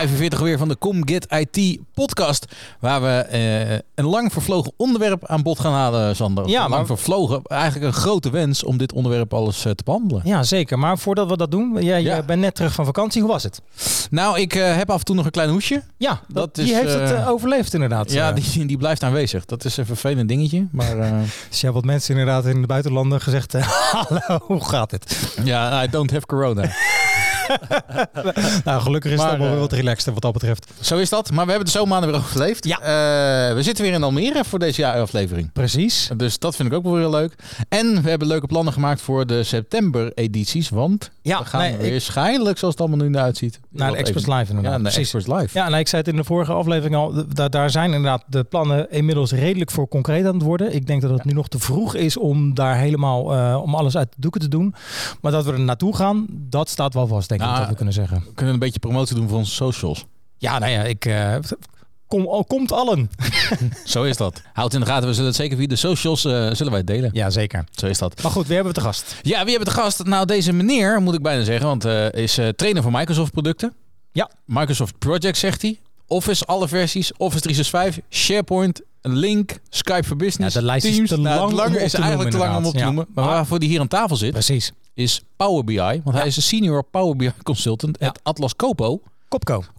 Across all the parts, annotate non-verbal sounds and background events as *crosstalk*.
45 weer van de Come Get IT podcast. Waar we eh, een lang vervlogen onderwerp aan bod gaan halen, Sander. Ja, lang maar- vervlogen. Eigenlijk een grote wens om dit onderwerp alles eh, te behandelen. Ja, zeker. Maar voordat we dat doen, jij Ja. jij bent net terug van vakantie. Hoe was het? Nou, ik eh, heb af en toe nog een klein hoesje. Ja, dat, Dat die is, heeft het eh, eh, overleefd inderdaad. Ja, Eh, die, die blijft aanwezig. Dat is een vervelend dingetje. Maar eh, Dus je hebt wat mensen inderdaad in de buitenlanden gezegd, eh, *laughs* hallo, hoe gaat het? ja, I don't have corona. *laughs* *laughs* Nou, gelukkig is Maar, het allemaal eh, weer wat relaxed wat dat betreft. Zo is dat. Maar we hebben de zomermaanden weer overleefd. Ja. Eh, we zitten weer in Almere voor deze jaaraflevering. Precies. Dus dat vind ik ook wel weer heel leuk. En we hebben leuke plannen gemaakt voor de september-edities. Want Ja, we gaan nee, ik- waarschijnlijk, zoals het allemaal nu uitziet... Naar de even- Live inderdaad. Ja, Precies. Live. Ja, en ik zei het in de vorige aflevering al, daar zijn inderdaad de plannen inmiddels redelijk voor concreet aan het worden. Ik denk dat het nu nog te vroeg is om daar helemaal, eh, om alles uit de doeken te doen. Maar dat we er naartoe gaan, dat staat wel vast, denk Nou, dat we kunnen zeggen. We kunnen een beetje promotie doen voor onze socials. Ja, nou ja, ik... eh, kom, al- komt allen. *laughs* Zo is dat. Houd in de gaten, we zullen het zeker via de socials eh, zullen wij het delen. Ja, zeker. Zo is dat. Maar goed, wie hebben we te gast? Ja, wie hebben we te gast? Nou, deze meneer, moet ik bijna zeggen, want eh is trainer van Microsoft producten. Ja. Microsoft Project, zegt hij. Office, alle versies. Office 365, SharePoint, Link, Skype for Business. Ja, de lijst is Teams. te Nou, lang is eigenlijk te lang om op te noemen. Ja. Maar waarvoor die hier aan tafel zit, Precies. Is Power BI. Want hij is een senior Power BI consultant Ja. at Atlas Copo.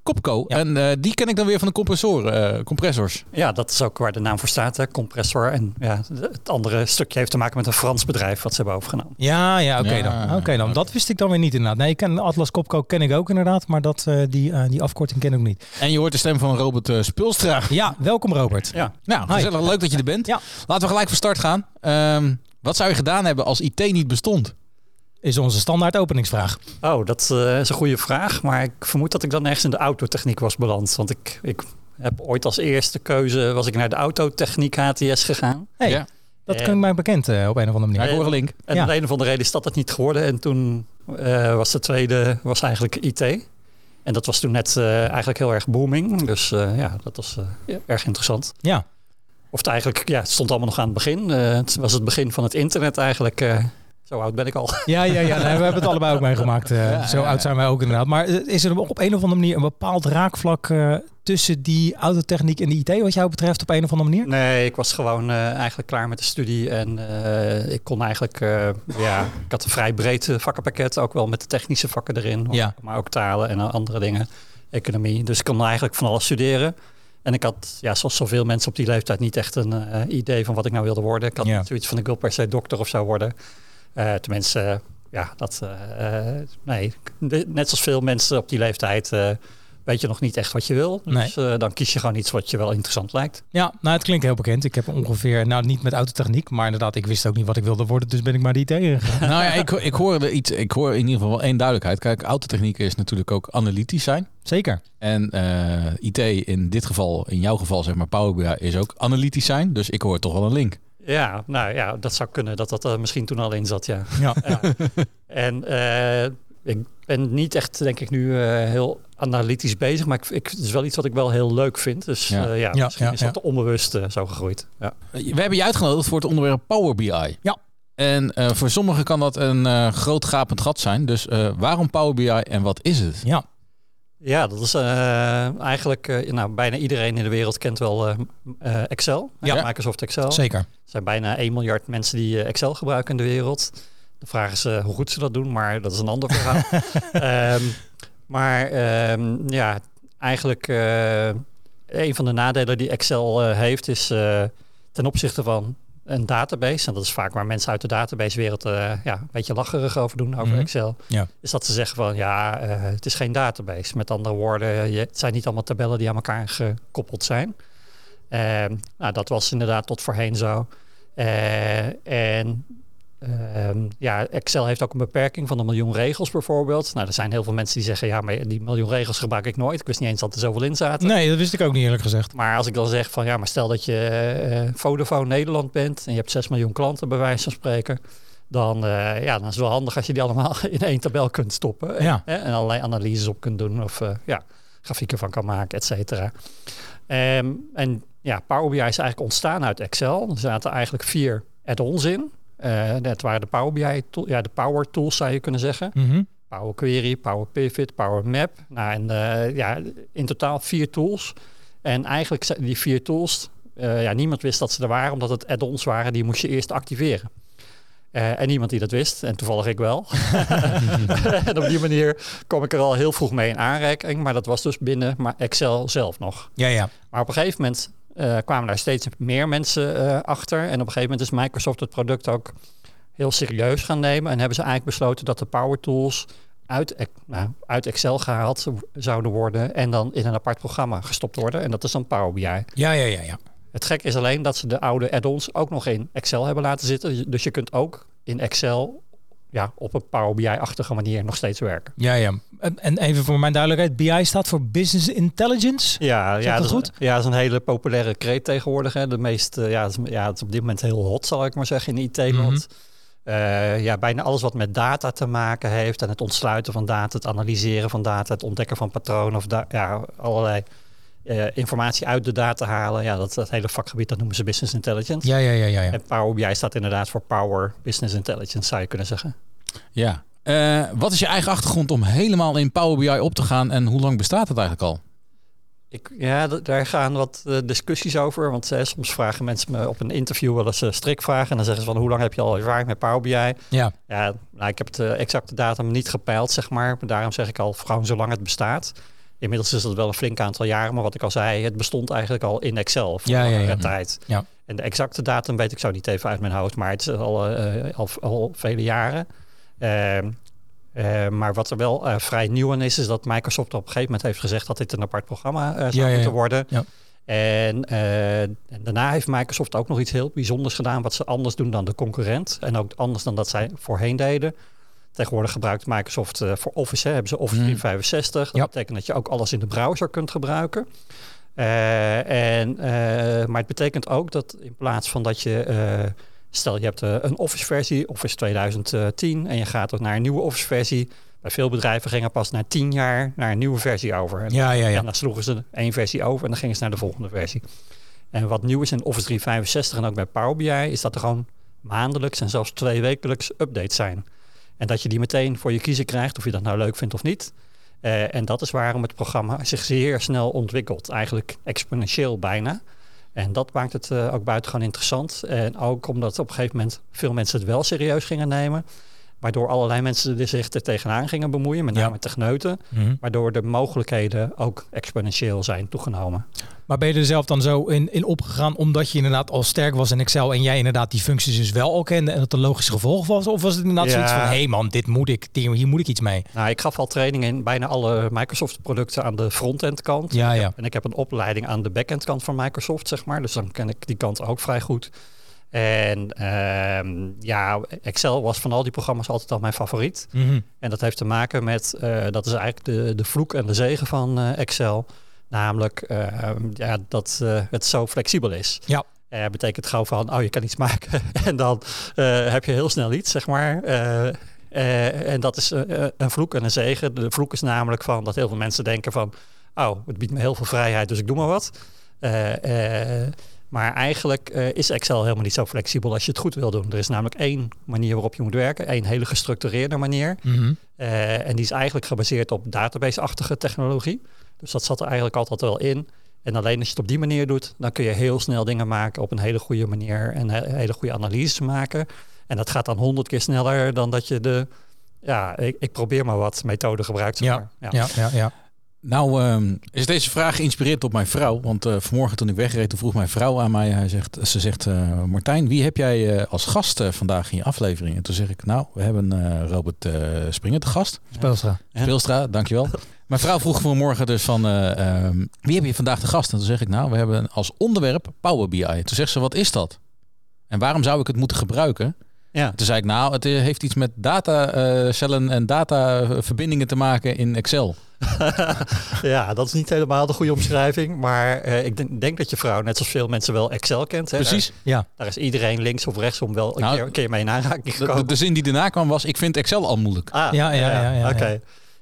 Copco. Ja. En eh, die ken ik dan weer van de compressoren, eh, compressors. Ja, dat is ook waar de naam voor staat, hè? compressor. En ja, het andere stukje heeft te maken met een Frans bedrijf wat ze hebben overgenomen. Ja, ja, oké Ja, dan. Oké dan. Dat wist ik dan weer niet inderdaad. Nee, ik ken Atlas Kopko ken ik ook inderdaad, maar dat, eh, die, eh, die afkorting ken ik ook niet. En je hoort de stem van Robert eh, Spulstra. Ja, welkom Robert. Ja, Nou, Hi. gezellig. Leuk dat je er bent. Ja. Laten we gelijk van start gaan. Ehm, wat zou je gedaan hebben als IT niet bestond? Is onze standaard openingsvraag. oh, dat eh, is een goede vraag. Maar ik vermoed dat ik dan ergens in de autotechniek was beland. Want ik, ik heb ooit als eerste keuze, was ik naar de autotechniek HTS gegaan. Hey, Ja. dat Eh, klinkt mij bekend eh, op een of andere manier. Ja, ik hoor een link. En Ja. om een of andere reden is dat het niet geworden. En toen eh, was de tweede was eigenlijk IT. En dat was toen net eh, eigenlijk heel erg booming. Dus eh, ja, dat was eh, ja, erg interessant. Ja. Of het eigenlijk, ja, het stond allemaal nog aan het begin. Eh, het was het begin van het internet eigenlijk. Zo oud ben ik al. *laughs* Ja, ja, ja. Nee, we hebben het allebei ook meegemaakt. eh, Ja, zo ja, oud zijn wij ook inderdaad. Maar eh, is er op een of andere manier een bepaald raakvlak eh, tussen die autotechniek en de IT wat jou betreft op een of andere manier? Nee, ik was gewoon eigenlijk klaar met de studie. En ik kon eigenlijk, ja, *laughs* ik had een vrij breed vakkenpakket. Ook wel met de technische vakken erin. Ja. Maar ook talen en andere dingen. Economie. Dus ik kon eigenlijk van alles studeren. En ik had, ja, zoals zoveel mensen op die leeftijd, niet echt een idee van wat ik nou wilde worden. Ik had zoiets van, ik wil per se dokter of zo worden. Eh, tenminste, eh, ja, dat, eh, eh, nee. Net zoals veel mensen op die leeftijd, eh, weet je nog niet echt wat je wil. Dus dan kies je gewoon iets wat je wel interessant lijkt. Ja, nou het klinkt heel bekend. Ik heb ongeveer, nou niet met autotechniek, maar inderdaad, ik wist ook niet wat ik wilde worden, dus ben ik maar die IT ingegaan. *laughs* nou ja, ik, ik hoor er iets. Ik hoor in ieder geval wel één duidelijkheid. Kijk, autotechniek is natuurlijk ook analytisch zijn. Zeker. En eh, IT in dit geval, in jouw geval zeg maar, Power BI is ook analytisch zijn. Dus ik hoor toch wel een link. Ja, nou ja, dat zou kunnen dat dat er misschien toen al in zat, ja. Ja. ja. En eh, ik ben niet echt, denk ik, nu eh, heel analytisch bezig, maar ik, ik, het is wel iets wat ik wel heel leuk vind. Dus Ja. ja, ja, Ja, misschien ja, is dat onbewust eh, zo gegroeid. Ja. We hebben je uitgenodigd voor het onderwerp Power BI. Ja. En eh, voor sommigen kan dat een eh, groot gapend gat zijn. Dus eh, waarom Power BI en wat is het? Ja. Ja, dat is eh, eigenlijk, eh, nou, bijna iedereen in de wereld kent wel eh, Excel. Ja. Microsoft Excel. Zeker. Er zijn bijna 1 miljard mensen die Excel gebruiken in de wereld. De vraag is hoe goed ze dat doen, maar dat is een ander verhaal. *laughs* Ehm, maar ehm, ja, eigenlijk een van de nadelen die Excel heeft is ten opzichte van een database, en dat is vaak waar mensen uit de databasewereld eh ja, een beetje lacherig over doen, over Mhm. Excel, Ja. is dat ze zeggen van ja, eh, het is geen database. Met andere woorden, je, het zijn niet allemaal tabellen die aan elkaar gekoppeld zijn. Ehm, nou, dat was inderdaad tot voorheen zo. Eh, en Ehm, ja, Excel heeft ook een beperking van een miljoen regels bijvoorbeeld. Nou, er zijn heel veel mensen die zeggen, ja, maar die miljoen regels gebruik ik nooit. Ik wist niet eens dat er zoveel in zaten. Nee, dat wist ik ook niet eerlijk gezegd. Maar als ik dan zeg van, ja, maar stel dat je eh Vodafone Nederland bent en je hebt 6 miljoen klanten bij wijze van spreken. dan, eh, ja, dan is het wel handig als je die allemaal *laughs* in één tabel kunt stoppen. Ja. En, en allerlei analyses op kunt doen of eh, ja, grafieken van kan maken, et cetera. Ehm, en ja, Power BI is eigenlijk ontstaan uit Excel. Er zaten eigenlijk vier add-ons in. Eh dat waren de Power BI, tool, ja, de Power Tools zou je kunnen zeggen. Mhm. Power Query, Power Pivot, Power Map. Nou, en eh, ja, in totaal vier tools. En eigenlijk zijn die vier tools, eh, ja, niemand wist dat ze er waren, omdat het add-ons waren, die moest je eerst activeren. En niemand die dat wist, en toevallig ik wel. *laughs* *laughs* en op die manier kwam ik er al heel vroeg mee in aanraking, maar dat was dus binnen maar Excel zelf nog. Ja, ja. Maar op een gegeven moment eh, kwamen daar steeds meer mensen eh, achter. En op een gegeven moment is Microsoft het product ook heel serieus gaan nemen. En hebben ze eigenlijk besloten dat de Power Tools uit, nou, uit Excel gehaald zo- zouden worden. En dan in een apart programma gestopt worden. En dat is dan Power BI. Ja, ja, ja, ja. Het gek is alleen dat ze de oude add-ons ook nog in Excel hebben laten zitten. Dus je kunt ook in Excel ja, op een Power BI-achtige manier nog steeds werken. Ja, ja. En, en even voor mijn duidelijkheid, BI staat voor Business Intelligence. Ja, ja, dat dat is, goed? ja, dat is een hele populaire kreet tegenwoordig. Hè. De meest, eh, ja, het is, ja, het is op dit moment heel hot, zal ik maar zeggen, in de IT-land. Eh, ja, bijna alles wat met data te maken heeft en het ontsluiten van data, het analyseren van data, het ontdekken van patronen of ja, allerlei eh, informatie uit de data halen. Ja, dat, dat hele vakgebied, dat noemen ze business intelligence. Ja, ja, ja, ja. ja. En Power BI staat inderdaad voor Power Business Intelligence, zou je kunnen zeggen. Ja. Eh, wat is je eigen achtergrond om helemaal in Power BI op te gaan en hoe lang bestaat het eigenlijk al? Ik, ja, daar gaan wat eh, discussies over. Want eh, soms vragen mensen me op een interview wel eens uh, strikvragen. En dan zeggen ze van hoe lang heb je al ervaring met Power BI? Ja. Ja, nou, ik heb het eh, exacte datum niet gepeild, zeg maar. Daarom zeg ik al gewoon zolang het bestaat. Inmiddels is dat wel een flink aantal jaren. Maar wat ik al zei, het bestond eigenlijk al in Excel voor Ja, ja, ja. tijd. Ja. En de exacte datum weet ik zo niet even uit mijn hoofd. Maar het is al, al, al vele jaren. Ehm, eh, maar wat er wel eh, vrij nieuw aan is, is dat Microsoft op een gegeven moment heeft gezegd dat dit een apart programma eh, zou Ja, ja, ja. moeten worden. Ja. En, en daarna heeft Microsoft ook nog iets heel bijzonders gedaan, wat ze anders doen dan de concurrent. En ook anders dan dat zij voorheen deden. Tegenwoordig gebruikt Microsoft voor Office, hè, hebben ze Office Mm. 365. Dat Ja. betekent dat je ook alles in de browser kunt gebruiken. En, maar het betekent ook dat in plaats van dat je, stel je hebt eh, een Office versie, Office 2010, en je gaat naar een nieuwe Office versie. Bij veel bedrijven gingen pas na 10 jaar naar een nieuwe versie over. En Ja, ja, ja. en dan sloegen ze één versie over en dan gingen ze naar de volgende versie. En wat nieuw is in Office 365 en ook bij Power BI, is dat er gewoon maandelijks en zelfs twee wekelijks updates zijn. En dat je die meteen voor je kiezen krijgt, of je dat nou leuk vindt of niet. Eh, en dat is waarom het programma zich zeer snel ontwikkelt. Eigenlijk exponentieel bijna. En dat maakt het eh, ook buitengewoon interessant. En ook omdat op een gegeven moment veel mensen het wel serieus gingen nemen. Waardoor allerlei mensen er zich er tegenaan gingen bemoeien, met Ja. name techneuten. Mhm. Waardoor de mogelijkheden ook exponentieel zijn toegenomen. Maar ben je er zelf dan zo in, in opgegaan omdat je inderdaad al sterk was in Excel en jij inderdaad die functies dus wel al kende en dat een logisch gevolg was? Of was het inderdaad Ja. zoiets van, hé hey man, dit moet ik, hier moet ik iets mee? Nou, ik gaf al trainingen in bijna alle Microsoft producten aan de frontend kant. Ja, ja. En ik heb een opleiding aan de backend kant van Microsoft, zeg maar. Dus dan ken ik die kant ook vrij goed. En ehm, ja, Excel was van al die programma's altijd al mijn favoriet. Mhm. En dat heeft te maken met, eh, dat is eigenlijk de, de vloek en de zegen van eh, Excel. Namelijk ehm, ja, dat eh, het zo flexibel is. Ja. Eh, betekent gauw van, oh je kan iets maken *laughs* en dan heb je heel snel iets, zeg maar. En dat is een vloek en een zegen. De vloek is namelijk van dat heel veel mensen denken van, oh het biedt me heel veel vrijheid, dus ik doe maar wat. Maar eigenlijk eh, is Excel helemaal niet zo flexibel als je het goed wil doen. Er is namelijk één manier waarop je moet werken, één hele gestructureerde manier. Mhm. Eh, en die is eigenlijk gebaseerd op database-achtige technologie. Dus dat zat er eigenlijk altijd wel in. En alleen als je het op die manier doet, dan kun je heel snel dingen maken op een hele goede manier en he- hele goede analyses maken. En dat gaat dan honderd keer sneller dan dat je de, ja, ik, ik probeer maar wat methode gebruikt. zeg Ja, maar. ja, ja, ja. Nou, ehm, is deze vraag geïnspireerd op mijn vrouw. Want eh, vanmorgen toen ik wegreed, toen vroeg mijn vrouw aan mij. Hij zegt, ze zegt, eh, Martijn, wie heb jij eh, als gast vandaag in je aflevering? En toen zeg ik, nou, we hebben Robert Springer te gast. Speelstra. Speelstra, dankjewel. *laughs* Mijn vrouw vroeg vanmorgen dus van, eh, ehm, wie heb je vandaag te gast? En toen zeg ik, nou, we hebben als onderwerp Power BI. Toen zegt ze, wat is dat? En waarom zou ik het moeten gebruiken? Ja. Toen zei ik, nou, het heeft iets met datacellen en dataverbindingen te maken in Excel. *laughs* ja, dat is niet helemaal de goede omschrijving. Maar eh, ik denk, denk dat je vrouw, net zoals veel mensen, wel Excel kent. Hè? Precies. Daar, Ja. daar is iedereen links of rechtsom wel een, Nou, keer, een keer mee in aanraking gekomen. de, de zin die daarna kwam was, ik vind Excel al moeilijk. Ah, Ja, ja, ja, ja, Oké. ja.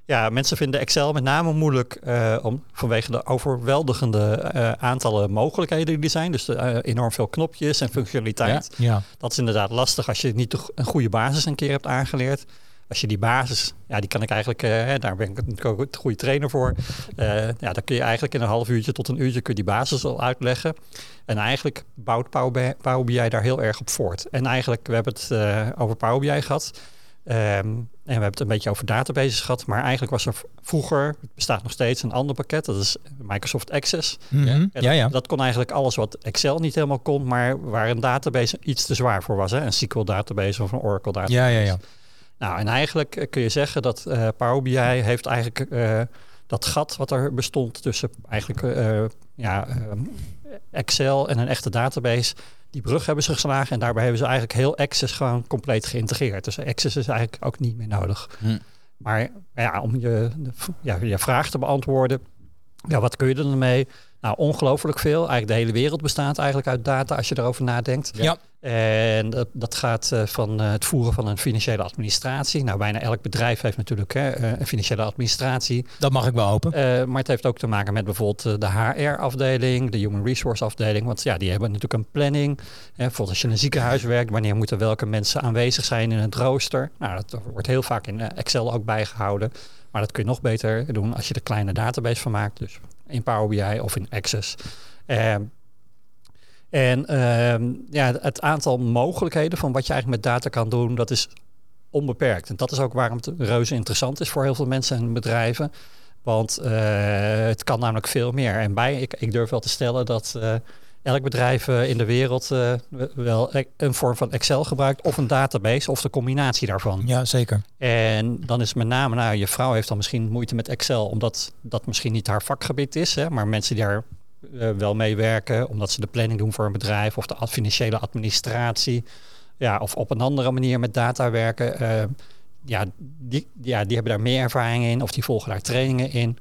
Ja, mensen vinden Excel met name moeilijk eh, om, vanwege de overweldigende eh, aantallen mogelijkheden die er zijn. Dus enorm veel knopjes en functionaliteit. Ja. Dat is inderdaad lastig als je niet een goede basis een keer hebt aangeleerd. Als je die basis, ja, die kan ik eigenlijk, eh, daar ben ik natuurlijk ook een goede trainer voor. Eh ja, dan kun je eigenlijk in een half uurtje tot een uurtje kun je die basis al uitleggen. En eigenlijk bouwt Power BI, daar heel erg op voort. En eigenlijk, we hebben het eh, over Power BI gehad. Ehm, en we hebben het een beetje over databases gehad. Maar eigenlijk was er vroeger, het bestaat nog steeds, een ander pakket. Dat is Microsoft Access. Mhm. En ja, ja. Dat, dat kon eigenlijk alles wat Excel niet helemaal kon, maar waar een database iets te zwaar voor was. Hè? Een SQL database of een Oracle database. Ja, ja, ja. Nou, en eigenlijk eh, kun je zeggen dat eh Power BI heeft eigenlijk eh, dat gat wat er bestond tussen eigenlijk ja, Excel en een echte database. Die brug hebben ze geslagen en daarbij hebben ze eigenlijk heel Access gewoon compleet geïntegreerd. Dus Access is eigenlijk ook niet meer nodig. Hm. Maar ja, om je, ja, je vraag te beantwoorden, ja, wat kun je er dan mee? Nou, ongelooflijk veel. Eigenlijk de hele wereld bestaat eigenlijk uit data als je erover nadenkt. Ja. En dat, dat gaat eh, van eh, het voeren van een financiële administratie. Nou, bijna elk bedrijf heeft natuurlijk hè, eh, een financiële administratie. Dat mag ik wel hopen. Maar het heeft ook te maken met bijvoorbeeld de HR-afdeling, de Human Resource afdeling. Want ja, die hebben natuurlijk een planning. Hè, bijvoorbeeld als je in een ziekenhuis werkt, wanneer moeten welke mensen aanwezig zijn in het rooster. Nou, dat wordt heel vaak in Excel ook bijgehouden. Maar dat kun je nog beter doen als je er kleine database van maakt. Dus in Power BI of in Access. Ehm, en ehm, ja, het aantal mogelijkheden van wat je eigenlijk met data kan doen, dat is onbeperkt. En dat is ook waarom het reuze interessant is voor heel veel mensen en bedrijven. Want eh, het kan namelijk veel meer. En bij, ik, durf wel te stellen dat eh, elk bedrijf eh, in de wereld eh, wel een vorm van Excel gebruikt of een database of de combinatie daarvan. Ja, zeker. En dan is met name, nou, je vrouw heeft dan misschien moeite met Excel, omdat dat misschien niet haar vakgebied is. Hè, maar mensen die daar eh, wel mee werken, omdat ze de planning doen voor een bedrijf of de financiële administratie. Ja, of op een andere manier met data werken. ja, die, ja, die hebben daar meer ervaring in of die volgen daar trainingen in.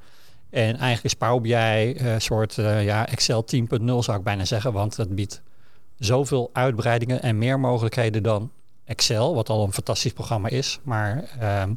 En eigenlijk is Power BI een soort eh, ja, Excel 10.0 zou ik bijna zeggen, want het biedt zoveel uitbreidingen en meer mogelijkheden dan Excel, wat al een fantastisch programma is. Maar ehm,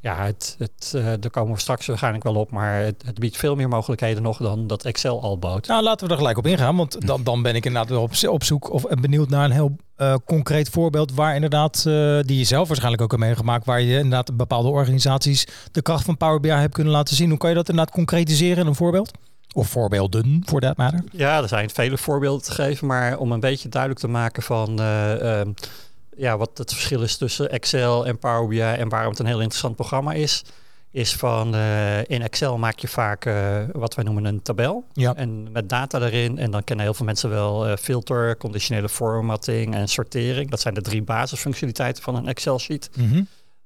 ja, het, het, eh, daar komen we straks waarschijnlijk wel op. Maar het, het biedt veel meer mogelijkheden nog dan dat Excel al bood. Nou, laten we er gelijk op ingaan. Want dan, dan ben ik inderdaad wel op, op zoek of en benieuwd naar een heel eh, concreet voorbeeld waar inderdaad, eh, die je zelf waarschijnlijk ook hebt meegemaakt, waar je inderdaad bepaalde organisaties de kracht van Power BI hebt kunnen laten zien. Hoe kan je dat inderdaad concretiseren in een voorbeeld? Of voorbeelden, voor dat matter. Ja, er zijn vele voorbeelden te geven. Maar om een beetje duidelijk te maken van eh, ehm, ja, wat het verschil is tussen Excel en Power BI en waarom het een heel interessant programma is. Is van eh, in Excel maak je vaak eh, wat wij noemen een tabel. Ja. En met data erin. En dan kennen heel veel mensen wel eh, filter, conditionele formatting en sortering. Dat zijn de drie basisfunctionaliteiten van een Excel sheet. Mhm.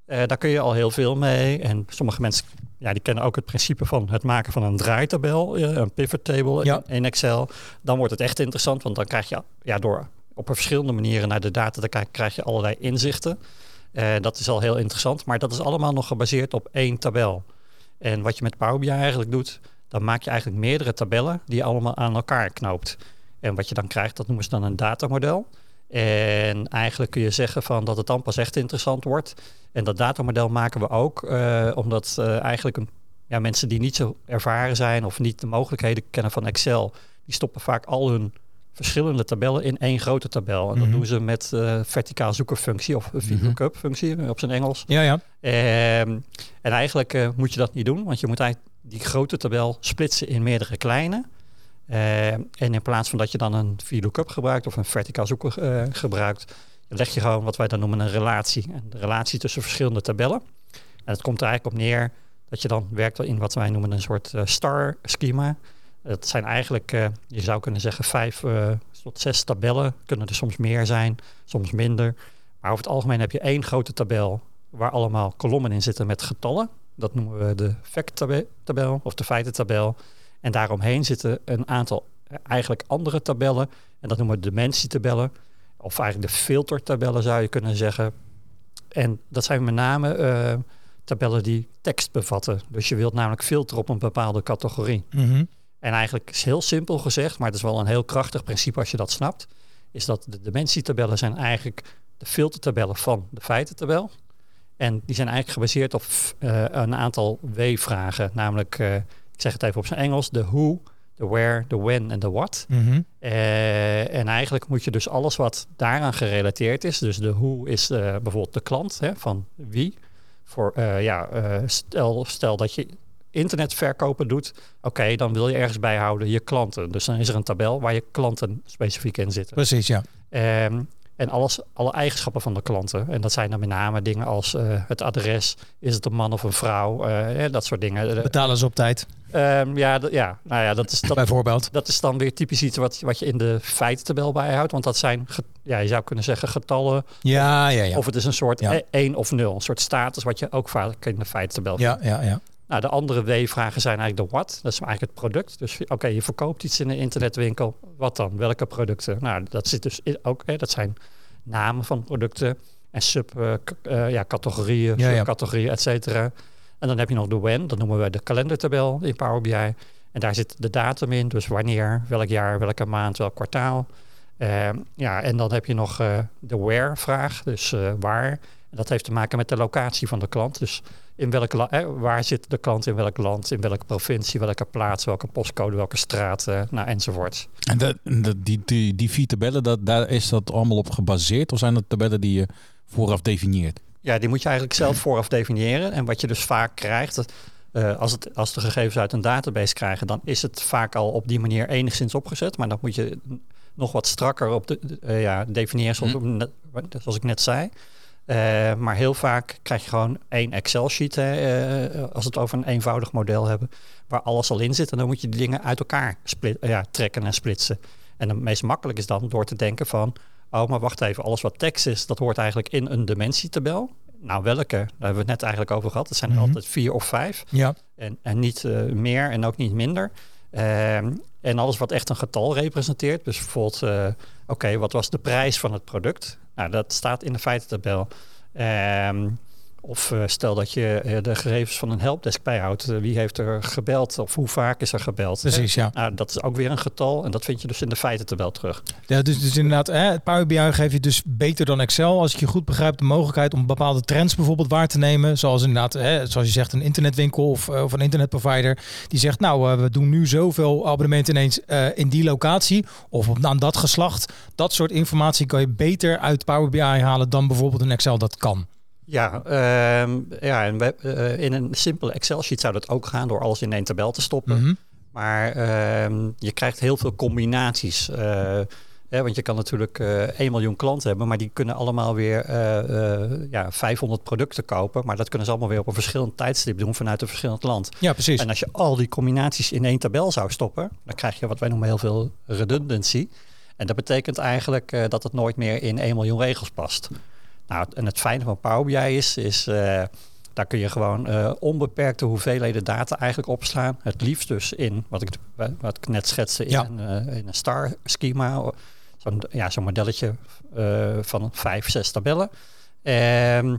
Daar kun je al heel veel mee. En sommige mensen ja, die kennen ook het principe van het maken van een draaitabel, een pivot table Ja. in, in Excel. Dan wordt het echt interessant, want dan krijg je ja, door op verschillende manieren naar de data te kijken, krijg je allerlei inzichten. Eh, dat is al heel interessant, maar dat is allemaal nog gebaseerd op één tabel. En wat je met Power BI eigenlijk doet, dan maak je eigenlijk meerdere tabellen die je allemaal aan elkaar knoopt. En wat je dan krijgt, dat noemen ze dan een datamodel. En eigenlijk kun je zeggen van dat het dan pas echt interessant wordt. En dat datamodel maken we ook eh, omdat eh, eigenlijk een, ja, mensen die niet zo ervaren zijn of niet de mogelijkheden kennen van Excel, die stoppen vaak al hun verschillende tabellen in één grote tabel. En dat Mhm. doen ze met eh verticaal zoekenfunctie of VLOOKUP functie op zijn Engels. Ja, ja. Ehm, en eigenlijk eh, moet je dat niet doen, want je moet eigenlijk die grote tabel splitsen in meerdere kleine. Ehm, en in plaats van dat je dan een VLOOKUP gebruikt of een verticaal zoeken eh, gebruikt, leg je gewoon wat wij dan noemen een relatie. Een relatie tussen verschillende tabellen. En het komt er eigenlijk op neer dat je dan werkt in wat wij noemen een soort eh, star schema. Het zijn eigenlijk, eh, je zou kunnen zeggen, vijf eh, tot zes tabellen. Kunnen er soms meer zijn, soms minder. Maar over het algemeen heb je één grote tabel waar allemaal kolommen in zitten met getallen. Dat noemen we de fact-tabel of de feitentabel. En daaromheen zitten een aantal eh, eigenlijk andere tabellen. En dat noemen we dimensietabellen. Of eigenlijk de filtertabellen zou je kunnen zeggen. En dat zijn met name tabellen die tekst bevatten. Dus je wilt namelijk filteren op een bepaalde categorie. Mhm. En eigenlijk is heel simpel gezegd, maar het is wel een heel krachtig principe als je dat snapt, is dat de dimensietabellen zijn eigenlijk de filtertabellen van de feitentabel. En die zijn eigenlijk gebaseerd op eh, een aantal W-vragen, namelijk, eh, ik zeg het even op zijn Engels, de who, de where, de when en de what. Mhm. Eh, en eigenlijk moet je dus alles wat daaraan gerelateerd is, dus de who is bijvoorbeeld de klant, hè, van wie. Voor, ja, stel, stel dat je internetverkopen doet, oké, dan wil je ergens bijhouden je klanten. Dus dan is er een tabel waar je klanten specifiek in zitten. Precies, ja. Ehm, en alles, alle eigenschappen van de klanten. En dat zijn dan met name dingen als eh, het adres, is het een man of een vrouw, eh, dat soort dingen. Eh, Betalen ze op tijd, ehm, ja, ja, nou ja, dat is, dat, bijvoorbeeld. dat is dan weer typisch iets wat, wat je in de feitentabel bijhoudt. Want dat zijn, ja, je zou kunnen zeggen getallen. Ja, ja, ja. Of het is een soort Ja. 1 of 0. Een soort status wat je ook vaak in de feitentabel Ja, ja, ja. Nou, de andere W-vragen zijn eigenlijk de what. Dat is eigenlijk het product. Dus oké, je verkoopt iets in een internetwinkel. Wat dan? Welke producten? Nou, dat zit dus in, ook. Hè, dat zijn namen van producten en sub eh, eh, ja, categorieën, Ja, ja. subcategorieën, et cetera. En dan heb je nog de when. Dat noemen we de kalendertabel in Power BI. En daar zit de datum in. Dus wanneer, welk jaar, welke maand, welk kwartaal. Ehm, ja, en dan heb je nog eh, de where-vraag. Dus waar. En dat heeft te maken met de locatie van de klant. Dus in welk eh, waar zit de klant in welk land, in welke provincie, welke plaats, welke postcode, welke straat, eh, nou, enzovoort. En dat, die, die, die vier tabellen, dat, daar is dat allemaal op gebaseerd? Of zijn dat tabellen die je vooraf definieert? Ja, die moet je eigenlijk zelf vooraf definiëren. En wat je dus vaak krijgt, dat, eh, als, het, als de gegevens uit een database krijgen, dan is het vaak al op die manier enigszins opgezet. Maar dan moet je nog wat strakker op de, eh, ja, definiëren, zoals, Hm. zoals ik net zei. Eh, maar heel vaak krijg je gewoon één Excel-sheet, hè, eh, als we het over een eenvoudig model hebben, waar alles al in zit. En dan moet je die dingen uit elkaar split, ja, trekken en splitsen. En het meest makkelijk is dan door te denken van, oh, maar wacht even, alles wat tekst is, dat hoort eigenlijk in een dimensietabel. Nou, welke? Daar hebben we het net eigenlijk over gehad. Dat zijn er Mhm. altijd vier of vijf. Ja, En, en niet eh, meer en ook niet minder. Ehm, en alles wat echt een getal representeert. Dus bijvoorbeeld, eh, oké, wat was de prijs van het product? Nou, dat staat in de feitentabel. Ehm, of eh, stel dat je eh, de gegevens van een helpdesk bijhoudt. Eh, wie heeft er gebeld of hoe vaak is er gebeld? precies, ja. Nou, dat is ook weer een getal en dat vind je dus in de feitentabel terug. ja dus, dus inderdaad, hè, Power BI geeft je dus beter dan Excel, als ik je goed begrijp, de mogelijkheid om bepaalde trends bijvoorbeeld waar te nemen. Zoals inderdaad, hè, zoals je zegt, een internetwinkel of, of een internetprovider. Die zegt, nou, we doen nu zoveel abonnementen ineens in die locatie. Of op, aan dat geslacht. Dat soort informatie kan je beter uit Power BI halen dan bijvoorbeeld een Excel dat kan. Ja, ehm, ja en we, eh, in een simpele Excel-sheet zou dat ook gaan door alles in één tabel te stoppen. Mhm. Maar ehm, je krijgt heel veel combinaties. eh, hè, want je kan natuurlijk eh 1 miljoen klanten hebben, maar die kunnen allemaal weer ja, 500 producten kopen. Maar dat kunnen ze allemaal weer op een verschillend tijdstip doen vanuit een verschillend land. Ja, precies. En als je al die combinaties in één tabel zou stoppen, dan krijg je wat wij noemen heel veel redundancy. En dat betekent eigenlijk dat het nooit meer in 1 miljoen regels past. Nou, en het fijne van Power BI is, is eh, daar kun je gewoon eh, onbeperkte hoeveelheden data eigenlijk opslaan. Het liefst dus in, wat ik, wat ik net schetste, in, Ja. een, eh, in een star schema. Zo'n ja, zo'n modelletje van vijf, zes tabellen. Ehm,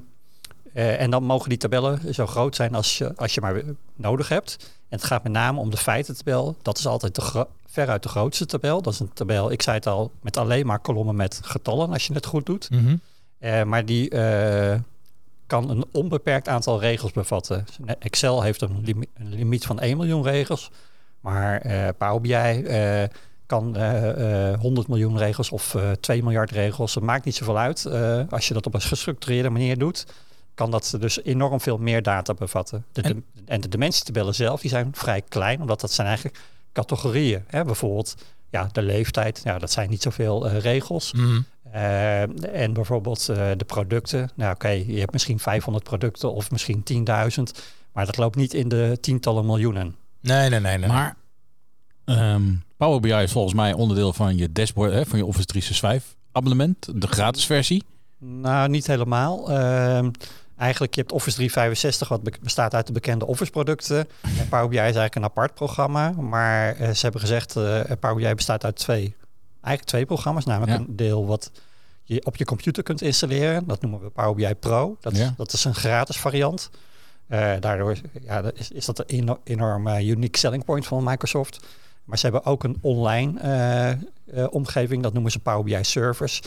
eh, en dan mogen die tabellen zo groot zijn als je, als je maar nodig hebt. En het gaat met name om de feitentabel. Dat is altijd de veruit de grootste tabel. Dat is een tabel, ik zei het al, met alleen maar kolommen met getallen als je het goed doet. Mhm. Eh, maar die eh, kan een onbeperkt aantal regels bevatten. Excel heeft een, limi- een limiet van 1 miljoen regels. Maar eh Power BI kan eh, eh, 100 miljoen regels of eh 2 miljard regels. Het maakt niet zoveel uit. Als je dat op een gestructureerde manier doet, kan dat dus enorm veel meer data bevatten. De, En- de- en de dimensietabellen zelf die zijn vrij klein, omdat dat zijn eigenlijk categorieën. Hè? Bijvoorbeeld ja, de leeftijd, ja, dat zijn niet zoveel eh, regels. Mhm. Eh, en bijvoorbeeld eh, de producten. Nou oké, je hebt misschien 500 producten of misschien 10.000. Maar dat loopt niet in de tientallen miljoenen. Nee, nee, nee. nee. Maar ehm, Power BI is volgens mij onderdeel van je dashboard, hè, van je Office 365 abonnement, de gratis versie. Nou, niet helemaal. Ehm, eigenlijk, je hebt Office 365, wat be- bestaat uit de bekende Office producten. En Power BI is eigenlijk een apart programma. Maar eh, ze hebben gezegd, eh Power BI bestaat uit twee, eigenlijk twee programma's. Namelijk Ja. een deel wat je op je computer kunt installeren. Dat noemen we Power BI Pro. Dat, Ja. dat is een gratis variant. Eh, daardoor ja, is, is dat een eno- enorm unique selling point van Microsoft. Maar ze hebben ook een online eh, eh, omgeving, dat noemen ze Power BI Servers.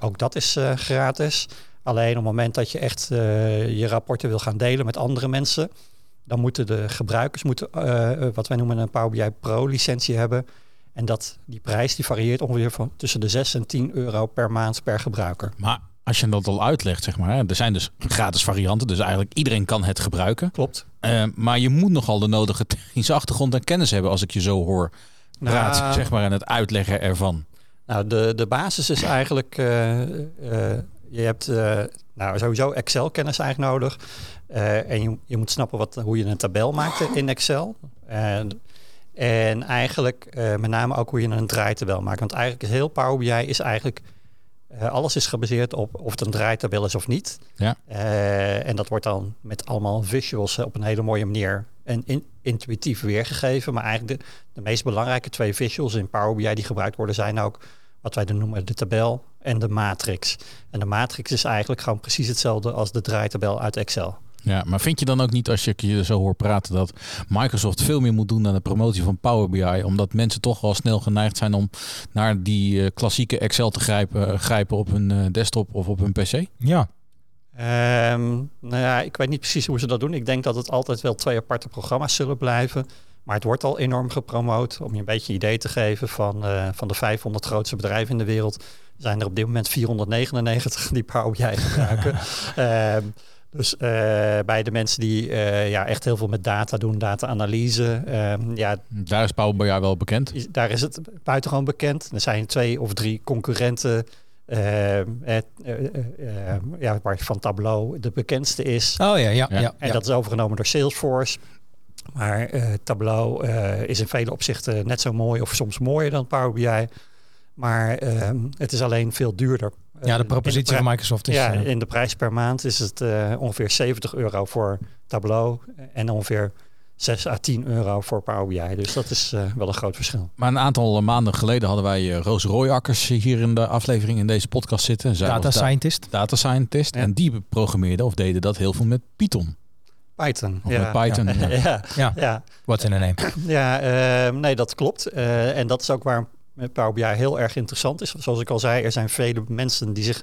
Ook dat is gratis. Alleen op het moment dat je echt je rapporten wil gaan delen met andere mensen, dan moeten de gebruikers moeten, wat wij noemen een Power BI Pro licentie hebben. En dat, die prijs die varieert ongeveer van tussen de 6 en 10 euro per maand per gebruiker. Maar als je dat al uitlegt, zeg maar, er zijn dus gratis varianten, dus eigenlijk iedereen kan het gebruiken. Klopt. Eh, maar je moet nogal de nodige technische achtergrond en kennis hebben als ik je zo hoor Nou, zeg maar, en het uitleggen ervan. Nou, de, de basis is eigenlijk, eh, eh, je hebt nou, sowieso Excel-kennis eigenlijk nodig. En je, je moet snappen wat, hoe je een tabel maakt in Excel. En, en eigenlijk eh, met name ook hoe je een draaitabel maakt. Want eigenlijk is heel Power BI is eigenlijk, eh, alles is gebaseerd op of het een draaitabel is of niet. Ja. Eh, en dat wordt dan met allemaal visuals op een hele mooie manier en in- intuïtief weergegeven. Maar eigenlijk de, de meest belangrijke twee visuals in Power BI die gebruikt worden zijn ook wat wij dan noemen de tabel en de matrix. En de matrix is eigenlijk gewoon precies hetzelfde als de draaitabel uit Excel. Ja, maar vind je dan ook niet als je je zo hoort praten dat Microsoft veel meer moet doen aan de promotie van Power BI, omdat mensen toch wel snel geneigd zijn om naar die eh, klassieke Excel te grijpen, eh, grijpen op hun eh, desktop of op hun PC? Ja, Ehm, nou ja, ik weet niet precies hoe ze dat doen. Ik denk dat het altijd wel twee aparte programma's zullen blijven. Maar het wordt al enorm gepromoot. Om je een beetje een idee te geven van, eh, van de 500 grootste bedrijven in de wereld. Zijn er op dit moment 499 die Power BI gebruiken. *laughs* Ehm, dus eh, bij de mensen die eh, ja, echt heel veel met data doen, data-analyse. ehm, ja, Daar is Power BI wel bekend. is- daar is het buitengewoon bekend. Er zijn twee of drie concurrenten. eh, ja, waarvan Tableau de bekendste is. oh ja, ja, ja. Ja. ja, En dat is overgenomen door Salesforce. Maar eh, Tableau eh, is in vele opzichten net zo mooi of soms mooier dan Power BI. Maar ehm, het is alleen veel duurder. Ja, de Eh, propositie de van pri- Microsoft is... ja, eh, in de prijs per maand is het eh, ongeveer 70 euro voor Tableau en ongeveer 6 à 10 euro voor Power BI. Dus dat is eh, wel een groot verschil. Maar een aantal maanden geleden hadden wij eh, Roos Rooijakkers hier in de aflevering in deze podcast zitten. Zij data da- scientist. data scientist Ja. en die programmeerde of deden dat heel veel met Python Python. of ja. met Python. ja. ja, Ja, ja, what's in a name. ja ehm, nee, dat klopt. Eh, en dat is ook waar Power BI heel erg interessant is. Zoals ik al zei, er zijn vele mensen die zich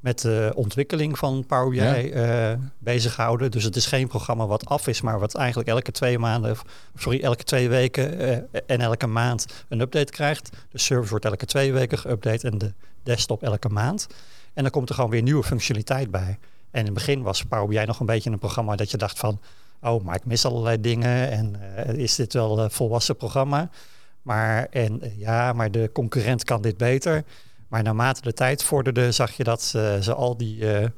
met de ontwikkeling van Power BI Ja. eh, bezighouden. Dus het is geen programma wat af is, maar wat eigenlijk elke twee maanden, of sorry, elke twee weken eh, en elke maand een update krijgt. De service wordt elke twee weken geüpdate en de desktop elke maand. En dan komt er gewoon weer nieuwe functionaliteit bij. En in het begin was Power BI nog een beetje een programma dat je dacht van, oh, maar ik mis allerlei dingen en eh, is dit wel een volwassen programma? Maar en eh, ja, maar de concurrent kan dit beter. Maar naarmate de tijd vorderde, zag je dat eh, ze al die eh,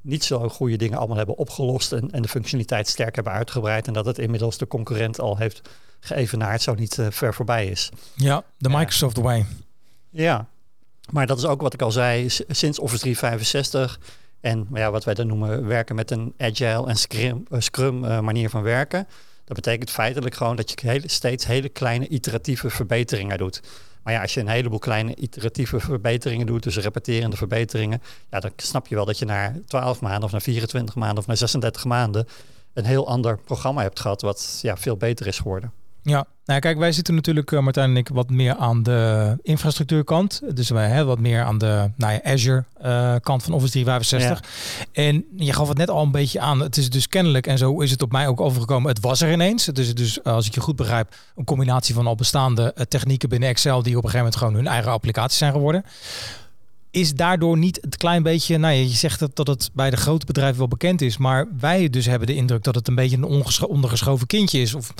niet zo goede dingen allemaal hebben opgelost en, en de functionaliteit sterk hebben uitgebreid. En dat het inmiddels de concurrent al heeft geëvenaard, zo niet eh, ver voorbij is. Ja, de Ja. Microsoft way. Ja, maar dat is ook wat ik al zei, sinds Office 365 en ja, wat wij dan noemen werken met een agile en scrum, scrum manier van werken. Dat betekent feitelijk gewoon dat je hele, steeds hele kleine iteratieve verbeteringen doet. Maar ja, als je een heleboel kleine iteratieve verbeteringen doet, dus repeterende verbeteringen, ja, dan snap je wel dat je na 12 maanden of na 24 maanden of na 36 maanden een heel ander programma hebt gehad, wat ja, veel beter is geworden. Ja, nou kijk, wij zitten natuurlijk, eh, Martijn en ik, wat meer aan de infrastructuurkant. Dus wij hebben wat meer aan de nou ja, Azure eh, kant van Office 365. En je gaf het net al een beetje aan. Het is dus kennelijk, en zo is het op mij ook overgekomen, het was er ineens. Het is dus, als ik je goed begrijp, een combinatie van al bestaande eh, technieken binnen Excel die op een gegeven moment gewoon hun eigen applicaties zijn geworden. Is daardoor niet het klein beetje, nou ja, je zegt dat, dat het bij de grote bedrijven wel bekend is, maar wij dus hebben de indruk dat het een beetje een ondergeschoven kindje is. Of,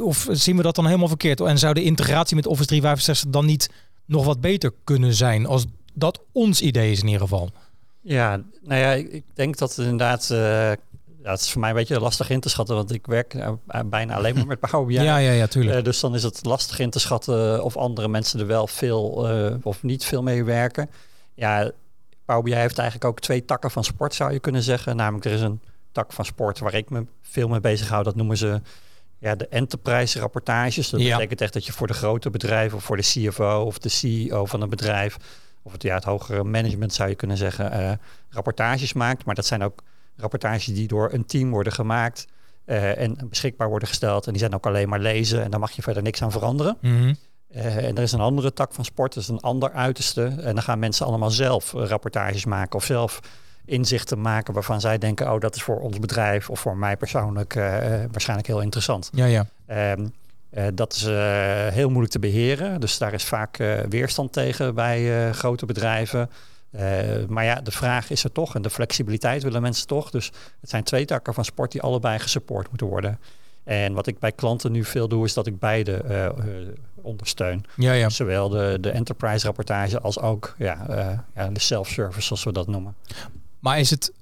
of zien we dat dan helemaal verkeerd? En zou de integratie met Office 365 dan niet nog wat beter kunnen zijn als dat ons idee is in ieder geval? Ja, nou ja, ik, denk dat het inderdaad. eh ja, het is voor mij een beetje lastig in te schatten, want ik werk eh, bijna alleen maar met Power BI. *laughs* Ja, ja, ja, tuurlijk. Eh, dus dan is het lastig in te schatten of andere mensen er wel veel eh, of niet veel mee werken. Ja, Power BI heeft eigenlijk ook twee takken van sport, zou je kunnen zeggen. Namelijk, er is een tak van sport waar ik me veel mee bezig hou. Dat noemen ze ja, de enterprise rapportages. Dat Ja. betekent echt dat je voor de grote bedrijven of voor de CFO of de CEO van een bedrijf of het, ja, het hogere management zou je kunnen zeggen, eh, rapportages maakt. Maar dat zijn ook rapportages die door een team worden gemaakt eh, en beschikbaar worden gesteld. En die zijn ook alleen maar lezen en daar mag je verder niks aan veranderen. Mhm. Eh, en er is een andere tak van sport, dat is een ander uiterste. En dan gaan mensen allemaal zelf eh, rapportages maken of zelf inzichten maken waarvan zij denken, oh dat is voor ons bedrijf of voor mij persoonlijk eh, waarschijnlijk heel interessant. Ja, ja. Ehm, eh, dat is heel moeilijk te beheren. Dus daar is vaak weerstand tegen bij grote bedrijven. Maar ja, de vraag is er toch en de flexibiliteit willen mensen toch. Dus het zijn twee takken van sport die allebei gesupport moeten worden. En wat ik bij klanten nu veel doe, is dat ik beide ondersteun. Ja, ja. Zowel de, de enterprise rapportage als ook ja, eh, ja, de self-service, zoals we dat noemen. Maar is het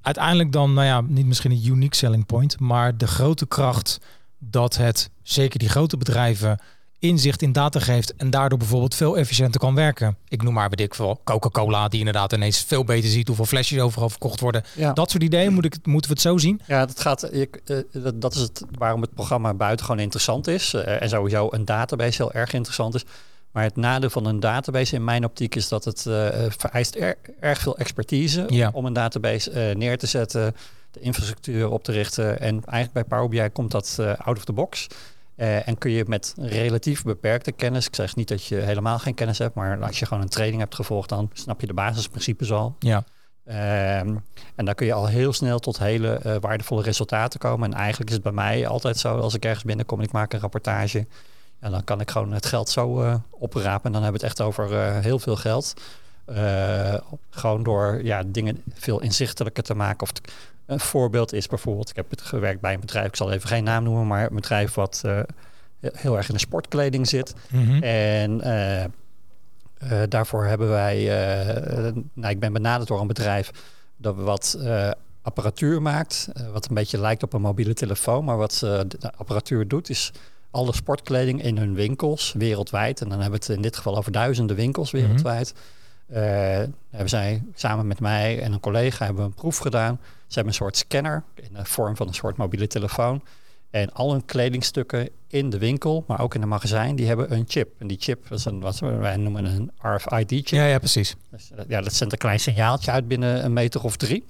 uiteindelijk dan, nou ja, niet misschien een unique selling point, maar de grote kracht dat het, zeker die grote bedrijven, inzicht in data geeft en daardoor bijvoorbeeld veel efficiënter kan werken. Ik noem maar, weet ik veel, Coca-Cola, die inderdaad ineens veel beter ziet hoeveel flesjes overal verkocht worden. Ja. Dat soort ideeën, moet ik, moeten we het zo zien? Ja, dat, gaat, ik, eh, dat, dat is het waarom het programma buitengewoon interessant is. Eh, en sowieso een database heel erg interessant is. Maar het nadeel van een database in mijn optiek is dat het eh, vereist er- erg veel expertise Ja. om een database neer te zetten, de infrastructuur op te richten. En eigenlijk bij Power BI komt dat out of the box. Eh, en kun je met relatief beperkte kennis, ik zeg niet dat je helemaal geen kennis hebt, maar als je gewoon een training hebt gevolgd, dan snap je de basisprincipes al. Ja. Ehm, en dan kun je al heel snel tot hele eh, waardevolle resultaten komen. En eigenlijk is het bij mij altijd zo, als ik ergens binnenkom en ik maak een rapportage, ja, dan kan ik gewoon het geld zo eh, oprapen. En dan hebben we het echt over heel veel geld. Eh, gewoon door ja, dingen veel inzichtelijker te maken. Of t- een voorbeeld is bijvoorbeeld, ik heb het gewerkt bij een bedrijf, ik zal even geen naam noemen, maar een bedrijf wat eh, heel- erg in de sportkleding zit. Mhm. En eh, daarvoor hebben wij, nou, ik ben benaderd door een bedrijf dat wat apparatuur maakt, wat een beetje lijkt op een mobiele telefoon, maar wat de apparatuur doet is alle sportkleding in hun winkels wereldwijd, en dan hebben we het in dit geval over duizenden winkels wereldwijd. Eh, hebben zij samen met mij en een collega hebben een proef gedaan. Ze hebben een soort scanner in de vorm van een soort mobiele telefoon. En al hun kledingstukken in de winkel, maar ook in de magazijn, die hebben een chip. En die chip is een, wat wij noemen een RFID-chip. Ja, ja, precies. Dus, eh, ja, dat zendt een klein signaaltje uit binnen een meter of drie.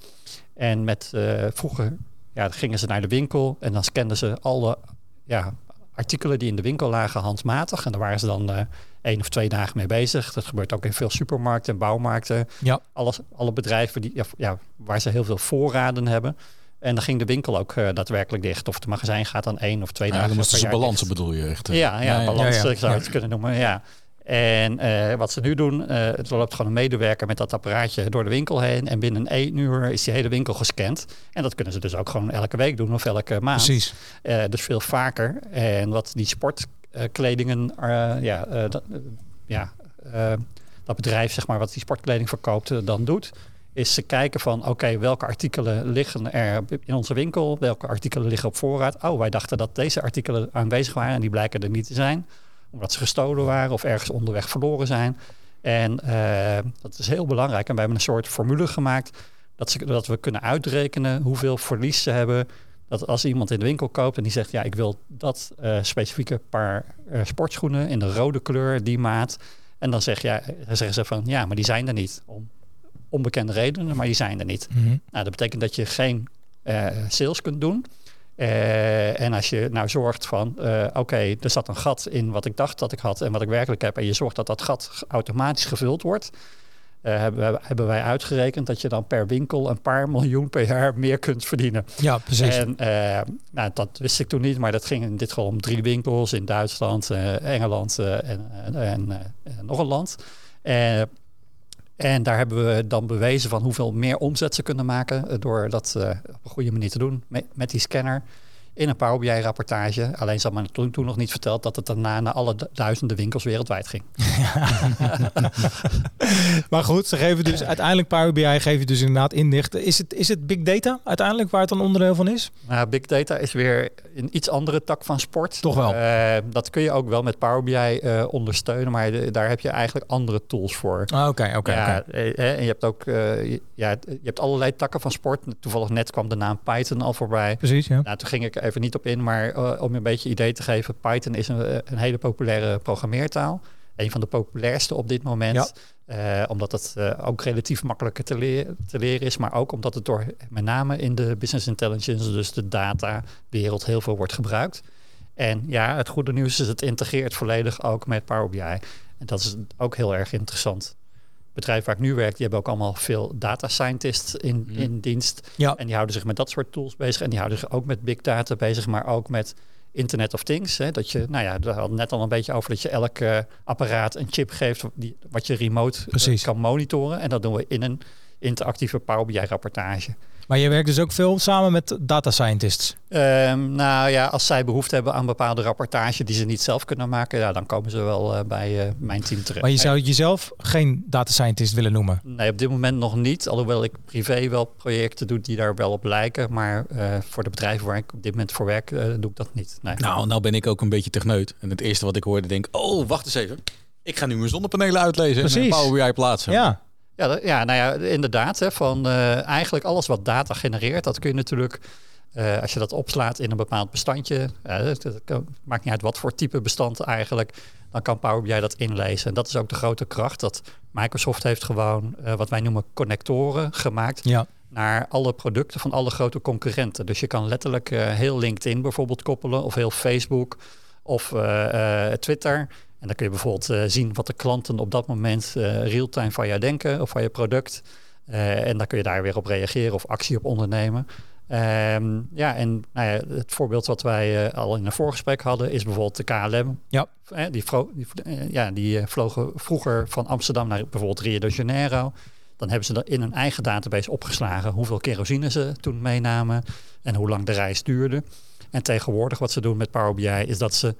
En met eh, vroeger ja, gingen ze naar de winkel en dan scanden ze alle ja, artikelen die in de winkel lagen handmatig. En daar waren ze dan eh één of twee dagen mee bezig. Dat gebeurt ook in veel supermarkten en bouwmarkten. Ja. Alles, alle bedrijven die, ja, ja, waar ze heel veel voorraden hebben. En dan ging de winkel ook eh, daadwerkelijk dicht. Of het magazijn gaat dan één of twee Ja, dagen dan moesten ze balansen bedoel je echt. eh. Ja, ja, Ja, ja. balans Ja, ja. ik zou Ja. het kunnen noemen, ja. En eh, wat ze nu doen, eh het loopt gewoon een medewerker met dat apparaatje door de winkel heen. En binnen één uur is die hele winkel gescand. En dat kunnen ze dus ook gewoon elke week doen of elke maand. Precies. Eh, dus veel vaker. En wat die sportkledingen, eh, ja, eh, dat, eh, ja eh, dat bedrijf, zeg maar, wat die sportkleding verkoopt, dan doet, is ze kijken van, oké, welke artikelen liggen er in onze winkel? Welke artikelen liggen op voorraad? Oh, wij dachten dat deze artikelen aanwezig waren en die blijken er niet te zijn, omdat ze gestolen waren of ergens onderweg verloren zijn. En dat is heel belangrijk. En we hebben een soort formule gemaakt dat, ze, dat we kunnen uitrekenen hoeveel verlies ze hebben. Dat als iemand in de winkel koopt en die zegt, ja, ik wil dat eh, specifieke paar eh, sportschoenen in de rode kleur, die maat. En dan, zeg, ja, dan zeggen ze van, ja, maar die zijn er niet. Om onbekende redenen, maar die zijn er niet. Mhm. Nou, dat betekent dat je geen eh, sales kunt doen. En als je nou zorgt van, oké, er zat een gat in wat ik dacht dat ik had en wat ik werkelijk heb, en je zorgt dat dat gat automatisch gevuld wordt, eh, hebben, hebben wij uitgerekend dat je dan per winkel een paar miljoen per jaar meer kunt verdienen. Ja, precies. En eh, nou, dat wist ik toen niet, maar dat ging in dit geval om drie winkels in Duitsland, eh, Engeland en, en, nog een land. En daar hebben we dan bewezen van hoeveel meer omzet ze kunnen maken door dat op een goede manier te doen met, met die scanner. In een Power BI rapportage. Alleen ze had me toen, toen nog niet verteld dat het daarna naar alle du- duizenden winkels wereldwijd ging. *laughs* Maar goed, ze geven dus uiteindelijk Power BI geven dus inderdaad inlichten. Is het, is het big data uiteindelijk waar het dan onderdeel van is? Nou, big data is weer een iets andere tak van sport. Toch wel. Eh, dat kun je ook wel met Power BI eh, ondersteunen, maar de- daar heb je eigenlijk andere tools voor. Ah, Oké, oké, ja, eh, en je hebt ook je- ja, je hebt allerlei takken van sport. Toevallig net kwam de naam Python al voorbij. Precies, ja. Nou, toen ging ik er even niet op in, maar eh, om je een beetje idee te geven, Python is een, een hele populaire programmeertaal. een van de populairste op dit moment. Eh, omdat het eh, ook relatief makkelijker te, leren te leren is, maar ook omdat het door met name in de business intelligence, dus de datawereld, heel veel wordt gebruikt. En ja, het goede nieuws is, het integreert volledig ook met Power BI. En dat is ook heel erg interessant. Bedrijf waar ik nu werk, die hebben ook allemaal veel data scientists in, Mhm. in dienst. Ja. En die houden zich met dat soort tools bezig. En die houden zich ook met big data bezig, maar ook met Internet of Things. Hè? Dat je, nou ja, daar hadden net al een beetje over dat je elk eh, apparaat een chip geeft die, wat je remote eh, kan monitoren. En dat doen we in een interactieve Power BI rapportage. Maar je werkt dus ook veel samen met data scientists. Ehm, nou ja, als zij behoefte hebben aan bepaalde rapportage die ze niet zelf kunnen maken, ja, dan komen ze wel eh, bij eh, mijn team terecht. Maar je zou jezelf geen data scientist willen noemen. Nee, op dit moment nog niet. Alhoewel ik privé wel projecten doe die daar wel op lijken. Maar eh, voor de bedrijven waar ik op dit moment voor werk, eh, doe ik dat niet. Nee. Nou, nou ben ik ook een beetje techneut. En het eerste wat ik hoorde, denk oh, wacht eens even. Ik ga nu mijn zonnepanelen uitlezen en in Power BI plaatsen. Ja, Ja, dat- ja, nou ja, inderdaad. Hè, van, eh, eigenlijk alles wat data genereert, dat kun je natuurlijk, eh, als je dat opslaat in een bepaald bestandje, dat, dat kan- maakt niet uit wat voor type bestand eigenlijk, dan kan Power BI dat inlezen. En dat is ook de grote kracht, dat Microsoft heeft gewoon wat wij noemen connectoren gemaakt ja. naar alle producten van alle grote concurrenten. Dus je kan letterlijk heel LinkedIn bijvoorbeeld koppelen, of heel Facebook, of Twitter. En dan kun je bijvoorbeeld eh, zien wat de klanten op dat moment eh real-time van jou denken of van je product. Eh, en dan kun je daar weer op reageren of actie op ondernemen. Ehm, ja, en nou ja, het voorbeeld wat wij al in een voorgesprek hadden is bijvoorbeeld de KLM. Ja. Die, die, ja, die vlogen vroeger van Amsterdam naar bijvoorbeeld Rio de Janeiro. Dan hebben ze in hun eigen database opgeslagen hoeveel kerosine ze toen meenamen en hoe lang de reis duurde. En tegenwoordig wat ze doen met Power BI is dat ze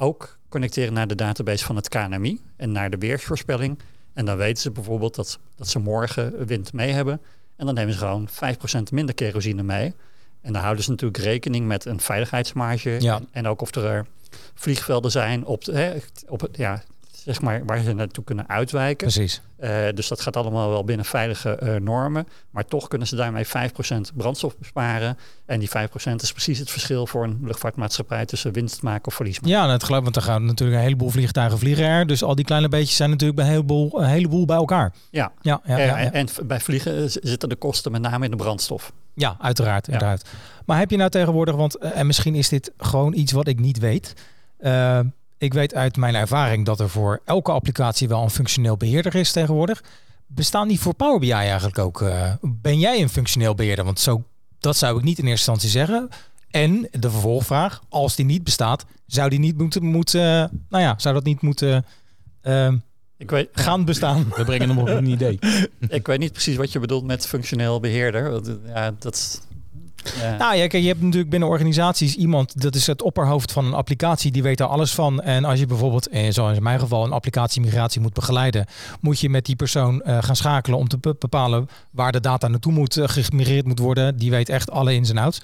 ook connecteren naar de database van het KNMI en naar de weersvoorspelling. En dan weten ze bijvoorbeeld dat, dat ze morgen wind mee hebben. En dan nemen ze gewoon 5% minder kerosine mee. En dan houden ze natuurlijk rekening met een veiligheidsmarge. Ja. En, en ook of er eh, vliegvelden zijn op, de- hè, op het, ja, zeg maar, waar ze naartoe kunnen uitwijken. Precies. Eh, dus dat gaat allemaal wel binnen veilige eh, normen. Maar toch kunnen ze daarmee 5% brandstof besparen. En die 5% is precies het verschil voor een luchtvaartmaatschappij tussen winst maken of verlies maken. Ja, het geloof, want er gaan natuurlijk een heleboel vliegtuigen vliegen er. Dus al die kleine beetjes zijn natuurlijk bij een heleboel, een heleboel bij elkaar. Ja. Ja, ja, Eh, ja, ja. En bij vliegen eh, zitten de kosten met name in de brandstof. Ja, uiteraard, inderdaad. Maar heb je nou tegenwoordig, want eh, en misschien is dit gewoon iets wat ik niet weet. Eh, ik weet uit mijn ervaring dat er voor elke applicatie wel een functioneel beheerder is tegenwoordig. Bestaan die voor Power BI eigenlijk ook? eh, ben jij een functioneel beheerder? Want zo, dat zou ik niet in eerste instantie zeggen. En de vervolgvraag, als die niet bestaat, zou die niet moeten, moeten nou ja, zou dat niet moeten eh, Ik weet, gaan bestaan? We brengen hem op een idee. *laughs* ik weet niet precies wat je bedoelt met functioneel beheerder. Eh, Ja, dat, Nou ja, je hebt natuurlijk binnen organisaties iemand, dat is het opperhoofd van een applicatie, die weet daar alles van. En als je bijvoorbeeld, eh, zoals in mijn geval, een applicatiemigratie moet begeleiden, moet je met die persoon eh, gaan schakelen om te be- bepalen waar de data naartoe moet, eh, gemigreerd moet worden. Die weet echt alle ins en outs.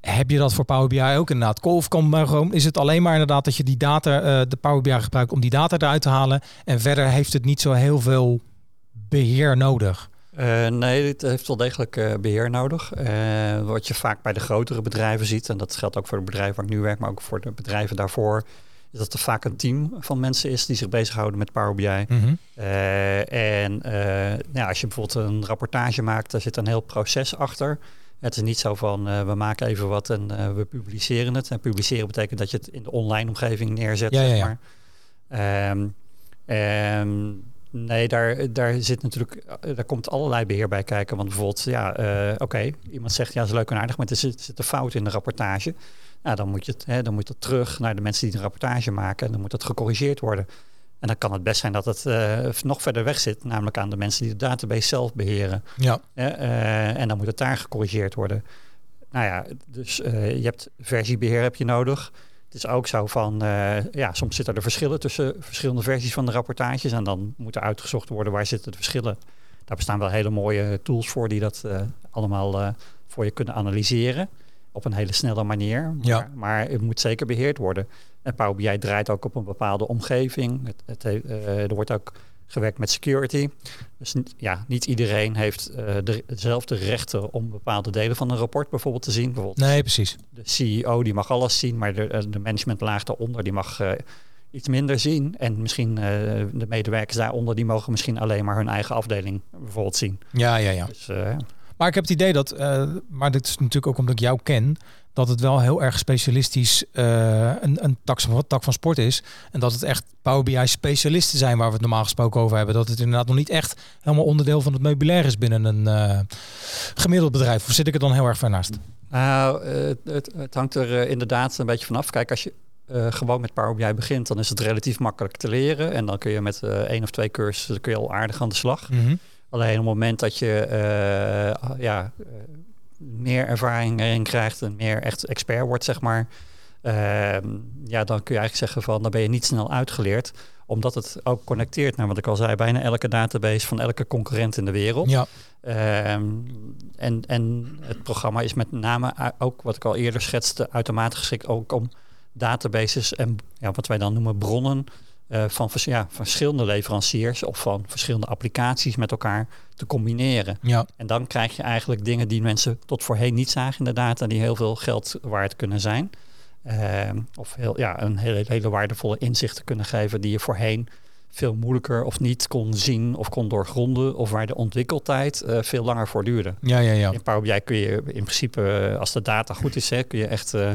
Heb je dat voor Power BI ook inderdaad? Of kan is het alleen maar inderdaad dat je die data, de Power BI gebruikt om die data eruit te halen. En verder heeft het niet zo heel veel beheer nodig. Eh, nee, het heeft wel degelijk eh, beheer nodig. Eh, wat je vaak bij de grotere bedrijven ziet, en dat geldt ook voor het bedrijf waar ik nu werk, maar ook voor de bedrijven daarvoor, is dat er vaak een team van mensen is die zich bezighouden met Power BI. Mhm. En nou ja, als je bijvoorbeeld een rapportage maakt, daar zit een heel proces achter. Het is niet zo van we maken even wat en we publiceren het. En publiceren betekent dat je het in de online omgeving neerzet. Ja, ja, zeg ja. maar. Ehm, ehm, nee, daar, daar zit natuurlijk, eh, daar komt allerlei beheer bij kijken. Want bijvoorbeeld, ja, eh, oké, iemand zegt ja, dat is leuk en aardig, maar er zit, zit een fout in de rapportage. Nou, dan moet je het, hè, dan moet het terug naar de mensen die de rapportage maken en dan moet het gecorrigeerd worden. En dan kan het best zijn dat het eh, nog verder weg zit, namelijk aan de mensen die de database zelf beheren. Ja. En dan moet het daar gecorrigeerd worden. Nou ja, dus je hebt versiebeheer heb je nodig. Het is ook zo van, eh, ja, soms zitten er verschillen tussen verschillende versies van de rapportages. En dan moet er uitgezocht worden waar zitten de verschillen. Daar bestaan wel hele mooie tools voor die dat eh, allemaal eh, voor je kunnen analyseren. Op een hele snelle manier. Maar, Ja. maar het moet zeker beheerd worden. En Power BI draait ook op een bepaalde omgeving. Het, het, he- er wordt ook gewerkt met security. Dus ja, niet iedereen heeft de, dezelfde rechten om bepaalde delen van een rapport bijvoorbeeld te zien. Bijvoorbeeld Nee, precies. de CEO die mag alles zien, maar de, eh, de managementlaag daaronder die mag eh, iets minder zien. En misschien de medewerkers daaronder, die mogen misschien alleen maar hun eigen afdeling bijvoorbeeld zien. Ja, ja, ja. Dus Maar ik heb het idee dat, maar dit is natuurlijk ook omdat ik jou ken, dat het wel heel erg specialistisch eh, een, een tak, van, tak van sport is. En dat het echt Power BI specialisten zijn waar we het normaal gesproken over hebben. Dat het inderdaad nog niet echt helemaal onderdeel van het meubilair is binnen een eh, gemiddeld bedrijf. Of zit ik er dan heel erg ver naast? Nou, het, het hangt er eh, inderdaad een beetje vanaf. Kijk, als je gewoon met Power BI begint, dan is het relatief makkelijk te leren. En dan kun je met één of twee cursussen kun je al aardig aan de slag. Alleen op het moment dat je ja, meer ervaring erin krijgt en meer echt expert wordt, zeg maar. ehm, ja, dan kun je eigenlijk zeggen van, dan ben je niet snel uitgeleerd. Omdat het ook connecteert naar wat ik al zei, bijna elke database van elke concurrent in de wereld. Ja, Ehm, en, en het programma is met name ook, wat ik al eerder schetste, automatisch geschikt ook om databases en ja, wat wij dan noemen bronnen eh, van vers- ja, verschillende leveranciers of van verschillende applicaties met elkaar te combineren. ja, En dan krijg je eigenlijk dingen die mensen tot voorheen niet zagen in de data, die heel veel geld waard kunnen zijn. Ehm, of heel, ja, een hele, hele waardevolle inzichten kunnen geven die je voorheen veel moeilijker of niet kon zien of kon doorgronden. Of waar de ontwikkeltijd eh, veel langer voor duurde. ja, ja, ja. In Power BI kun je in principe, eh, als de data goed is, hè, kun je echt, eh,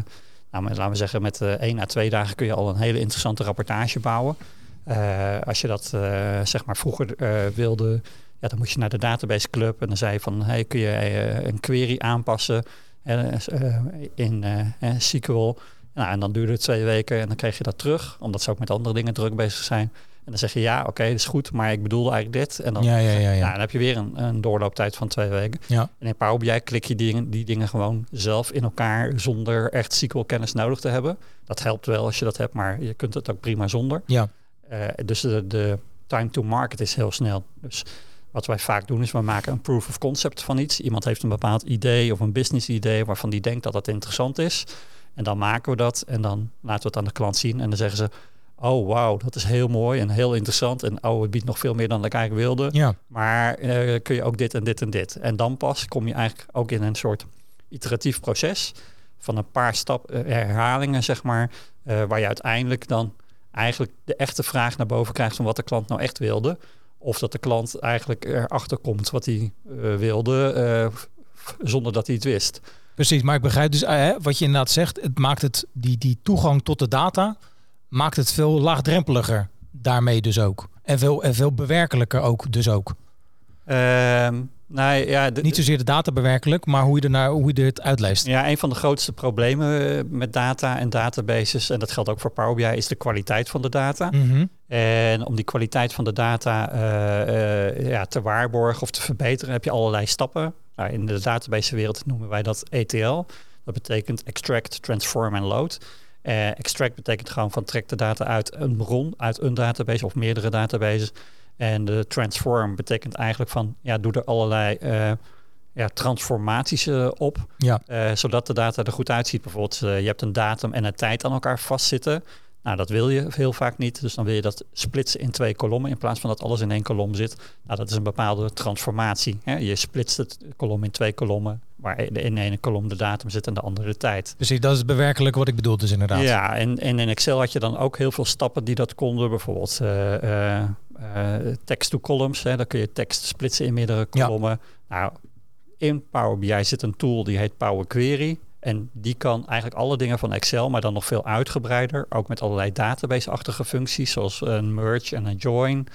laten we zeggen, met eh één à twee dagen kun je al een hele interessante rapportage bouwen. Eh, als je dat eh, zeg maar vroeger wilde, ja, dan moest je naar de database club en dan zei je van, hey, kun je een query aanpassen eh, in SQL. Nou, en dan duurde het twee weken en dan kreeg je dat terug, omdat ze ook met andere dingen druk bezig zijn. En dan zeg je ja, oké, dat is goed, maar ik bedoelde eigenlijk dit. En dan, Ja, ja, ja, ja. Nou, dan heb je weer een, een doorlooptijd van twee weken. Ja. En in Power BI klik je die, dingen- die dingen gewoon zelf in elkaar zonder echt SQL-kennis nodig te hebben. Dat helpt wel als je dat hebt, maar je kunt het ook prima zonder. Ja. Eh, dus de, de time to market is heel snel. Dus wat wij vaak doen is we maken een proof of concept van iets. Iemand heeft een bepaald idee of een business idee waarvan die denkt dat dat interessant is. En dan maken we dat en dan laten we het aan de klant zien. En dan zeggen ze, oh wauw, dat is heel mooi en heel interessant. En oh, het biedt nog veel meer dan ik eigenlijk wilde. Ja, Maar eh, kun je ook dit en dit en dit. En dan pas kom je eigenlijk ook in een soort iteratief proces van een paar stap eh, herhalingen, zeg maar, eh, waar je uiteindelijk dan eigenlijk de echte vraag naar boven krijgt van wat de klant nou echt wilde. Of dat de klant eigenlijk erachter komt wat hij wilde, zonder dat hij het wist. precies. Maar ik begrijp dus hè, wat je inderdaad zegt. Het maakt het, die, die toegang tot de data, maakt het veel laagdrempeliger daarmee dus ook. En veel, en veel bewerkelijker ook dus ook. Ehm nou ja, Niet zozeer de data bewerkelijk, maar hoe je, er naar, hoe je het uitleest. Ja, een van de grootste problemen eh, met data en databases, en dat geldt ook voor Power BI, is de kwaliteit van de data. Mhm. En om die kwaliteit van de data eh, eh, ja, te waarborgen of te verbeteren, heb je allerlei stappen. Nou, in de databasewereld noemen wij dat ETL. Dat betekent extract, transform en load. Eh, extract betekent gewoon van trek de data uit een bron, uit een database of meerdere databases. En de transform betekent eigenlijk van, ja, doe er allerlei eh, ja, transformaties eh, op. Ja, zodat de data er goed uitziet. Bijvoorbeeld, je hebt een datum en een tijd aan elkaar vastzitten. Nou, dat wil je heel vaak niet. Dus dan wil je dat splitsen in twee kolommen in plaats van dat alles in één kolom zit. Nou, dat is een bepaalde transformatie. Hè? Je splitst het kolom in twee kolommen, waar in de ene kolom de datum zit en de andere de tijd. precies. Dat is bewerkelijk wat ik bedoel dus inderdaad. Ja, en, en in Excel had je dan ook heel veel stappen die dat konden. Bijvoorbeeld eh, eh, eh, text to columns. Hè. Dan kun je tekst splitsen in meerdere Ja. kolommen. Nou, in Power BI zit een tool die heet Power Query. En die kan eigenlijk alle dingen van Excel, maar dan nog veel uitgebreider. Ook met allerlei database-achtige functies, zoals een merge en een join.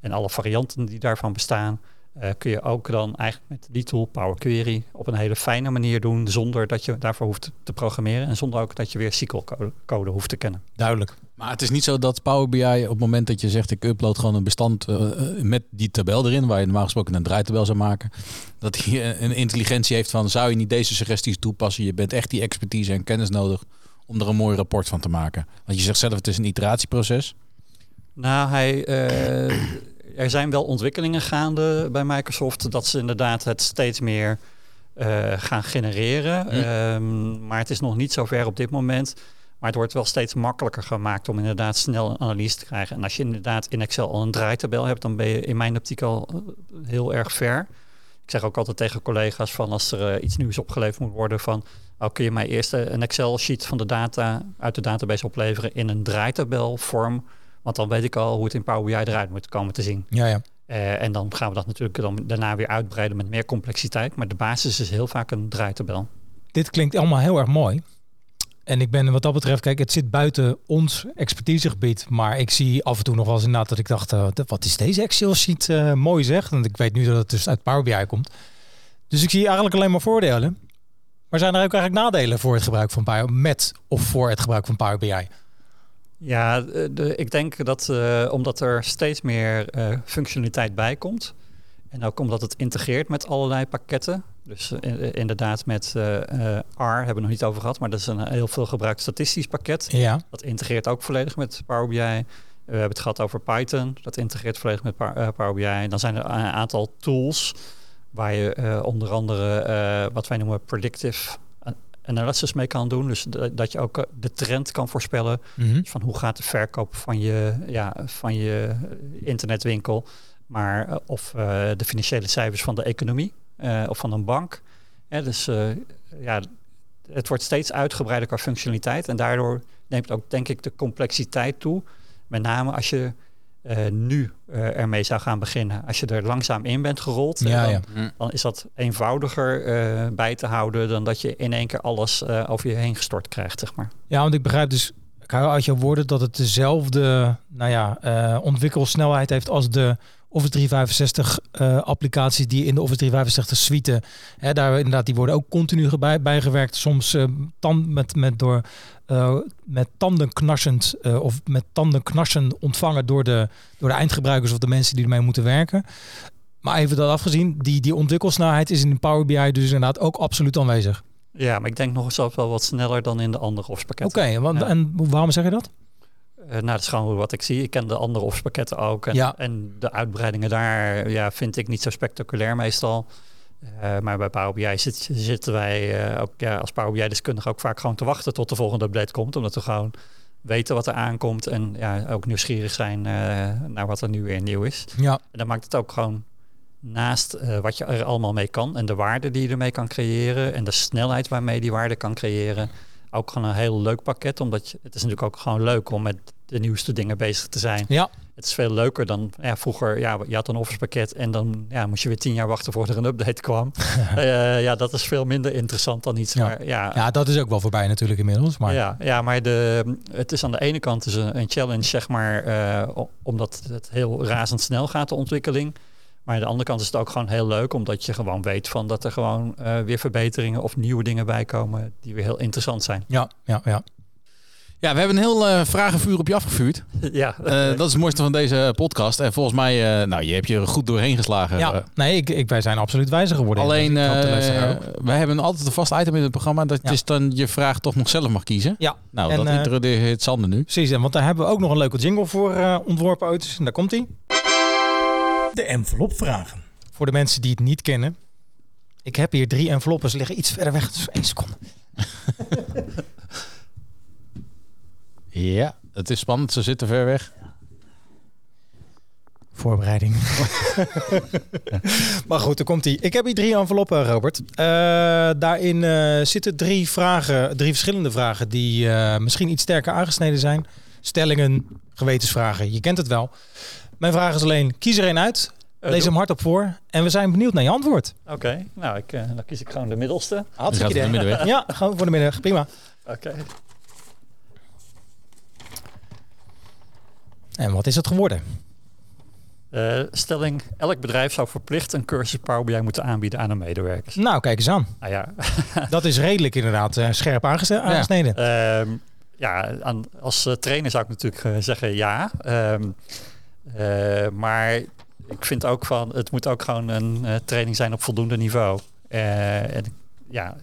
En alle varianten die daarvan bestaan. Eh, kun je ook dan eigenlijk met die tool Power Query op een hele fijne manier doen. Zonder dat je daarvoor hoeft te programmeren. En zonder ook dat je weer SQL-code code hoeft te kennen. Duidelijk. Maar het is niet zo dat Power BI op het moment dat je zegt ik upload gewoon een bestand eh, eh, met die tabel erin, waar je normaal gesproken een draaitabel zou maken, dat hij een intelligentie heeft van zou je niet deze suggesties toepassen? Je bent echt die expertise en kennis nodig om er een mooi rapport van te maken. Want je zegt zelf het is een iteratieproces. Nou, hij, er zijn wel ontwikkelingen gaande bij Microsoft dat ze inderdaad het steeds meer eh, gaan genereren. Hm. Ehm, maar het is nog niet zo ver op dit moment. Maar het wordt wel steeds makkelijker gemaakt om inderdaad snel een analyse te krijgen. En als je inderdaad in Excel al een draaitabel hebt, dan ben je in mijn optiek al eh, heel erg ver. Ik zeg ook altijd tegen collega's van als er eh, iets nieuws opgeleverd moet worden van oh, kun je mij eerst een Excel sheet van de data uit de database opleveren in een draaitabelvorm. Want dan weet ik al hoe het in Power BI eruit moet komen te zien. Ja, ja. Eh, en dan gaan we dat natuurlijk dan daarna weer uitbreiden met meer complexiteit. Maar de basis is heel vaak een draaitabel. Dit klinkt allemaal heel erg mooi. En ik ben wat dat betreft, kijk, het zit buiten ons expertisegebied. Maar ik zie af en toe nog wel eens inderdaad dat ik dacht, eh, wat is deze Excel sheet eh, mooi zeg. Want ik weet nu dat het dus uit Power BI komt. Dus ik zie eigenlijk alleen maar voordelen. Maar zijn er ook eigenlijk nadelen voor het gebruik van Power met of voor het gebruik van Power BI? Ja, de, de- ik denk dat eh, omdat er steeds meer eh, functionaliteit bij komt. En ook omdat het integreert met allerlei pakketten. Dus eh, in- inderdaad met eh, eh, R hebben we nog niet over gehad. Maar dat is een heel veel gebruikt statistisch pakket. Ja, Dat integreert ook volledig met Power BI. We hebben het gehad over Python. Dat integreert volledig met eh, Power BI. En dan zijn er een aantal tools waar je eh, onder andere eh, wat wij noemen predictive a- analysis mee kan doen. Dus de- dat je ook eh, de trend kan voorspellen Mhm. van hoe gaat de verkoop van je, ja, van je internetwinkel, maar eh, of eh, de financiële cijfers van de economie of van een bank. Dus ja, het wordt steeds uitgebreider qua functionaliteit en daardoor neemt ook denk ik de complexiteit toe. Met name als je eh, nu eh, ermee zou gaan beginnen. Als je er langzaam in bent gerold, eh, Ja, dan, ja. dan is dat eenvoudiger eh, bij te houden dan dat je in één keer alles eh, over je heen gestort krijgt, zeg maar. Ja, want ik begrijp dus, ik hou uit jouw woorden, dat het dezelfde nou ja, eh, ontwikkelsnelheid heeft als de Office 365 eh, applicaties die in de Office 365 suite, hè, daar inderdaad, die worden ook continu bij, bijgewerkt. Soms tand, met, met, door, eh, met tanden knarsend of met tanden knarsen ontvangen door de, door de eindgebruikers of de mensen die ermee moeten werken. Maar even dat afgezien, die, die ontwikkelsnelheid is in Power BI dus inderdaad ook absoluut aanwezig. Ja, maar ik denk nog zelfs wel wat sneller dan in de andere Office Oké, Ja. en waarom zeg je dat? Eh, dat is gewoon wat ik zie. Ik ken de andere Office pakketten ook. En, Ja. en de uitbreidingen daar ja, vind ik niet zo spectaculair meestal. Eh, maar bij Power BI zit- zitten wij eh, ook ja, als Power BI-deskundige ook vaak gewoon te wachten tot de volgende update komt. Omdat we gewoon weten wat er aankomt en ja, ook nieuwsgierig zijn naar wat er nu weer nieuw is. Ja, En dan maakt het ook gewoon naast wat je er allemaal mee kan en de waarde die je ermee kan creëren en de snelheid waarmee die waarde kan creëren, ook gewoon een heel leuk pakket. Omdat je, het is natuurlijk ook gewoon leuk om met de nieuwste dingen bezig te zijn. ja. Het is veel leuker dan ja, vroeger. Ja, je had een Office pakket en dan ja, moest je weer tien jaar wachten voordat er een update kwam. *laughs* Eh, ja, dat is veel minder interessant dan iets. Ja. Maar ja, Ja, dat is ook wel voorbij natuurlijk inmiddels. Maar ja, ja, maar de, het is aan de ene kant dus een, een challenge, zeg maar, eh, omdat het heel razendsnel gaat, de ontwikkeling. Maar aan de andere kant is het ook gewoon heel leuk, omdat je gewoon weet van dat er gewoon eh, weer verbeteringen of nieuwe dingen bij komen die weer heel interessant zijn. ja, ja, ja. Ja, we hebben een heel eh, vragenvuur op je afgevuurd. *laughs* ja, Eh, dat is het mooiste van deze podcast. En volgens mij, eh, nou, je hebt je er goed doorheen geslagen. ja. Nee, ik, ik, wij zijn absoluut wijzer geworden. Alleen, eh, wij hebben altijd een vast item in het programma. Dat Ja. is dan je vraag toch nog zelf mag kiezen. Ja, Nou, en, dat introduceert Sander nu. precies. En want daar hebben we ook nog een leuke jingle voor eh, ontworpen ooit. En daar komt hij. De envelopvragen. Voor de mensen die het niet kennen. Ik heb hier drie enveloppen. Ze liggen iets verder weg. Dus één seconde. *laughs* Ja, het is spannend. Ze zitten ver weg. Voorbereiding. *laughs* maar goed, dan komt hij. Ik heb hier drie enveloppen, Robert. Eh, daarin eh, zitten drie vragen, drie verschillende vragen die eh, misschien iets sterker aangesneden zijn. Stellingen, gewetensvragen. Je kent het wel. Mijn vraag is alleen, kies er één uit. Eh, Lees doe- hem hardop voor. En we zijn benieuwd naar je antwoord. Oké, nou, ik, eh, dan kies ik gewoon de middelste. Voor de idee. middenweg. Ja, gewoon voor de middag. Prima. Oké. En wat is het geworden? Eh, stelling, elk bedrijf zou verplicht een cursus Power BI moeten aanbieden aan hun medewerkers. Nou, kijk eens aan. Nou ja, *laughs* Dat is redelijk inderdaad eh, scherp aangesneden. Ehm, ja, aan, als trainer zou ik natuurlijk zeggen ja. Ehm, eh, maar ik vind ook van, het moet ook gewoon een eh, training zijn op voldoende niveau. Eh, en ja,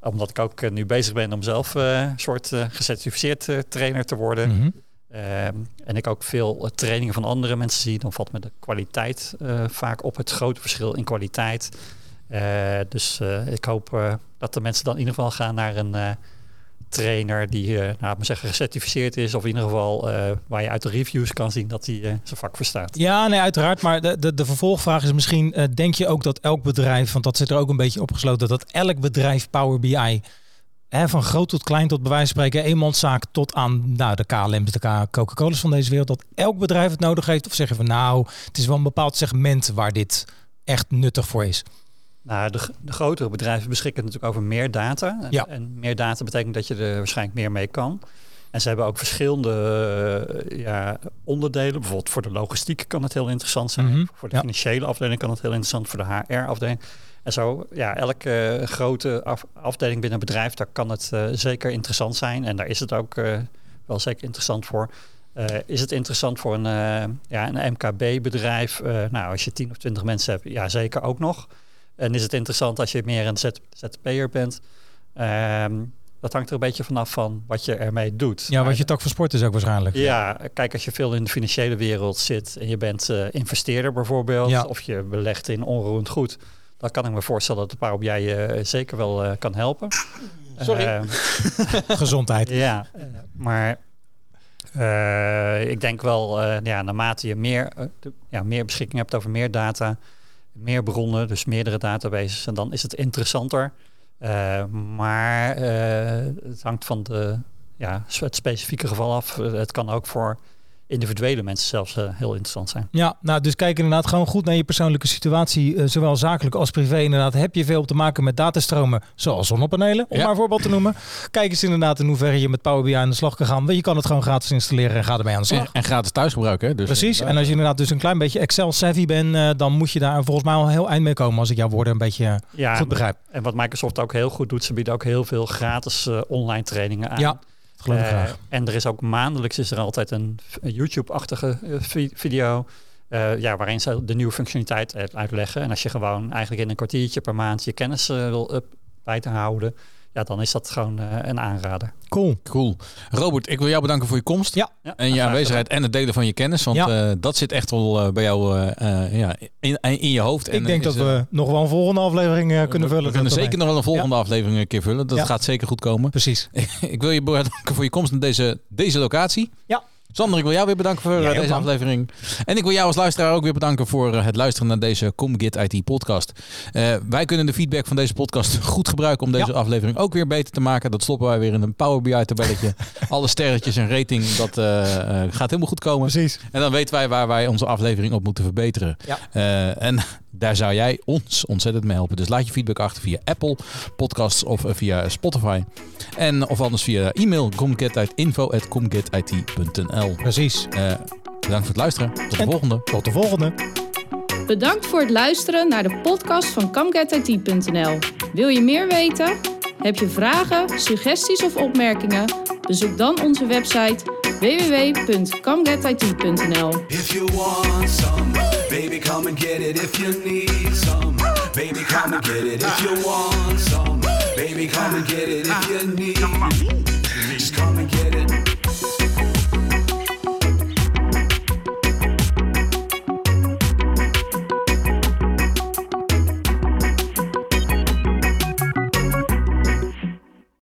omdat ik ook nu bezig ben om zelf een soort gecertificeerd trainer te worden. Mhm. Ehm, en ik ook veel trainingen van andere mensen zie, dan valt me de kwaliteit vaak op. Het grote verschil in kwaliteit. Dus ik hoop dat de mensen dan in ieder geval gaan naar een trainer die, eh nou, zeggen, gecertificeerd is. Of in ieder geval eh, waar je uit de reviews kan zien dat hij eh, zijn vak verstaat. Ja, nee, uiteraard. Maar de, de, de vervolgvraag is misschien, denk je ook dat elk bedrijf, want dat zit er ook een beetje opgesloten, dat elk bedrijf Power BI, hè, van groot tot klein tot bij wijze van spreken, eenmanszaak tot aan nou, de KLM's, de Coca-Cola's van deze wereld, dat elk bedrijf het nodig heeft? Of zeg je van nou, het is wel een bepaald segment waar dit echt nuttig voor is? Nou, de, de grotere bedrijven beschikken natuurlijk over meer data. En, Ja. en meer data betekent dat je er waarschijnlijk meer mee kan. En ze hebben ook verschillende eh, ja, onderdelen. Bijvoorbeeld voor de logistiek kan het heel interessant zijn. Mhm, Voor de ja. financiële afdeling kan het heel interessant. Voor de HR-afdeling. En zo, ja, elke eh, grote af- afdeling binnen een bedrijf, daar kan het eh, zeker interessant zijn. En daar is het ook wel zeker interessant voor. Is het interessant voor een, ja, een MKB-bedrijf? Nou, als je 10 of 20 mensen hebt, ja, zeker ook nog. En is het interessant als je meer een Z- ZP'er bent? Ehm, dat hangt er een beetje vanaf van wat je ermee doet. Ja, wat je tak van sport is ook waarschijnlijk. ja, kijk, als je veel in de financiële wereld zit en je bent eh, investeerder bijvoorbeeld, Ja. of je belegt in onroerend goed, dan kan ik me voorstellen dat de Power BI je zeker wel eh, kan helpen. Sorry. Ehm, *laughs* Gezondheid. *laughs* ja, eh, maar eh, ik denk wel, eh, ja, naarmate je meer, eh, de- ja, meer beschikking hebt over meer data, meer bronnen, dus meerdere databases, en dan is het interessanter. Eh, maar eh, het hangt van de, ja, het specifieke geval af. Eh, Het kan ook voor individuele mensen zelfs eh, heel interessant zijn. Ja, nou, dus kijk inderdaad gewoon goed naar je persoonlijke situatie, eh, zowel zakelijk als privé. Inderdaad, heb je veel te maken met datastromen, zoals zonnepanelen, om Ja. maar een voorbeeld te noemen. Kijk eens inderdaad in hoeverre je met Power BI aan de slag kan gaan. Want je kan het gewoon gratis installeren en ga ermee aan de slag. En, en gratis thuis gebruiken. Hè? Dus Precies. En als je inderdaad dus een klein beetje Excel-savvy bent, eh, dan moet je daar volgens mij al een heel eind mee komen, als ik jouw woorden een beetje Ja, goed begrijp. en wat Microsoft ook heel goed doet, ze bieden ook heel veel gratis online trainingen aan. Ja, dat geloof ik Eh, graag. En er is ook maandelijks is er altijd een, YouTube-achtige eh, vi- video. eh, ja, waarin ze de nieuwe functionaliteit uit- uitleggen. En als je gewoon eigenlijk in een kwartiertje per maand je kennis wil up, bij te houden, ja, dan is dat gewoon eh, een aanrader. Cool. Cool. Robert, ik wil jou bedanken voor je komst. Ja. Ja, En je aanwezigheid en het delen van je kennis. Want Ja. eh, dat zit echt wel eh, bij jou eh, eh, ja, in, in je hoofd. Ik En, denk is, dat we nog wel een volgende aflevering kunnen vullen. We kunnen zeker nog wel een volgende aflevering een keer vullen. Dat Ja. gaat zeker goed komen. Precies. *laughs* ik wil je bedanken voor je komst naar deze, deze locatie. Ja. Sander, ik wil jou weer bedanken voor eh, deze man. aflevering. En ik wil jou als luisteraar ook weer bedanken voor eh, het luisteren naar deze ComGit IT podcast. Eh, wij kunnen de feedback van deze podcast *laughs* goed gebruiken om deze Ja. aflevering ook weer beter te maken. Dat stoppen wij weer in een Power BI tabelletje. *laughs* Alle sterretjes en rating, dat gaat helemaal goed komen. Precies. En dan weten wij waar wij onze aflevering op moeten verbeteren. Ja. En daar zou jij ons ontzettend mee helpen. Dus laat je feedback achter via Apple Podcasts of eh, via Spotify. En of anders via e-mail comgetit.info.comgetit.nl Precies. Eh Bedankt voor het luisteren. Tot de En- volgende. Tot de volgende. Bedankt voor het luisteren naar de podcast van CamGetIT.nl. Wil je meer weten? Heb je vragen, suggesties of opmerkingen? Bezoek dan onze website www.camgetit.nl. If you want some, baby, come and get it. If you need some, baby, come and get it. If you want some, baby, come and get it. If you need,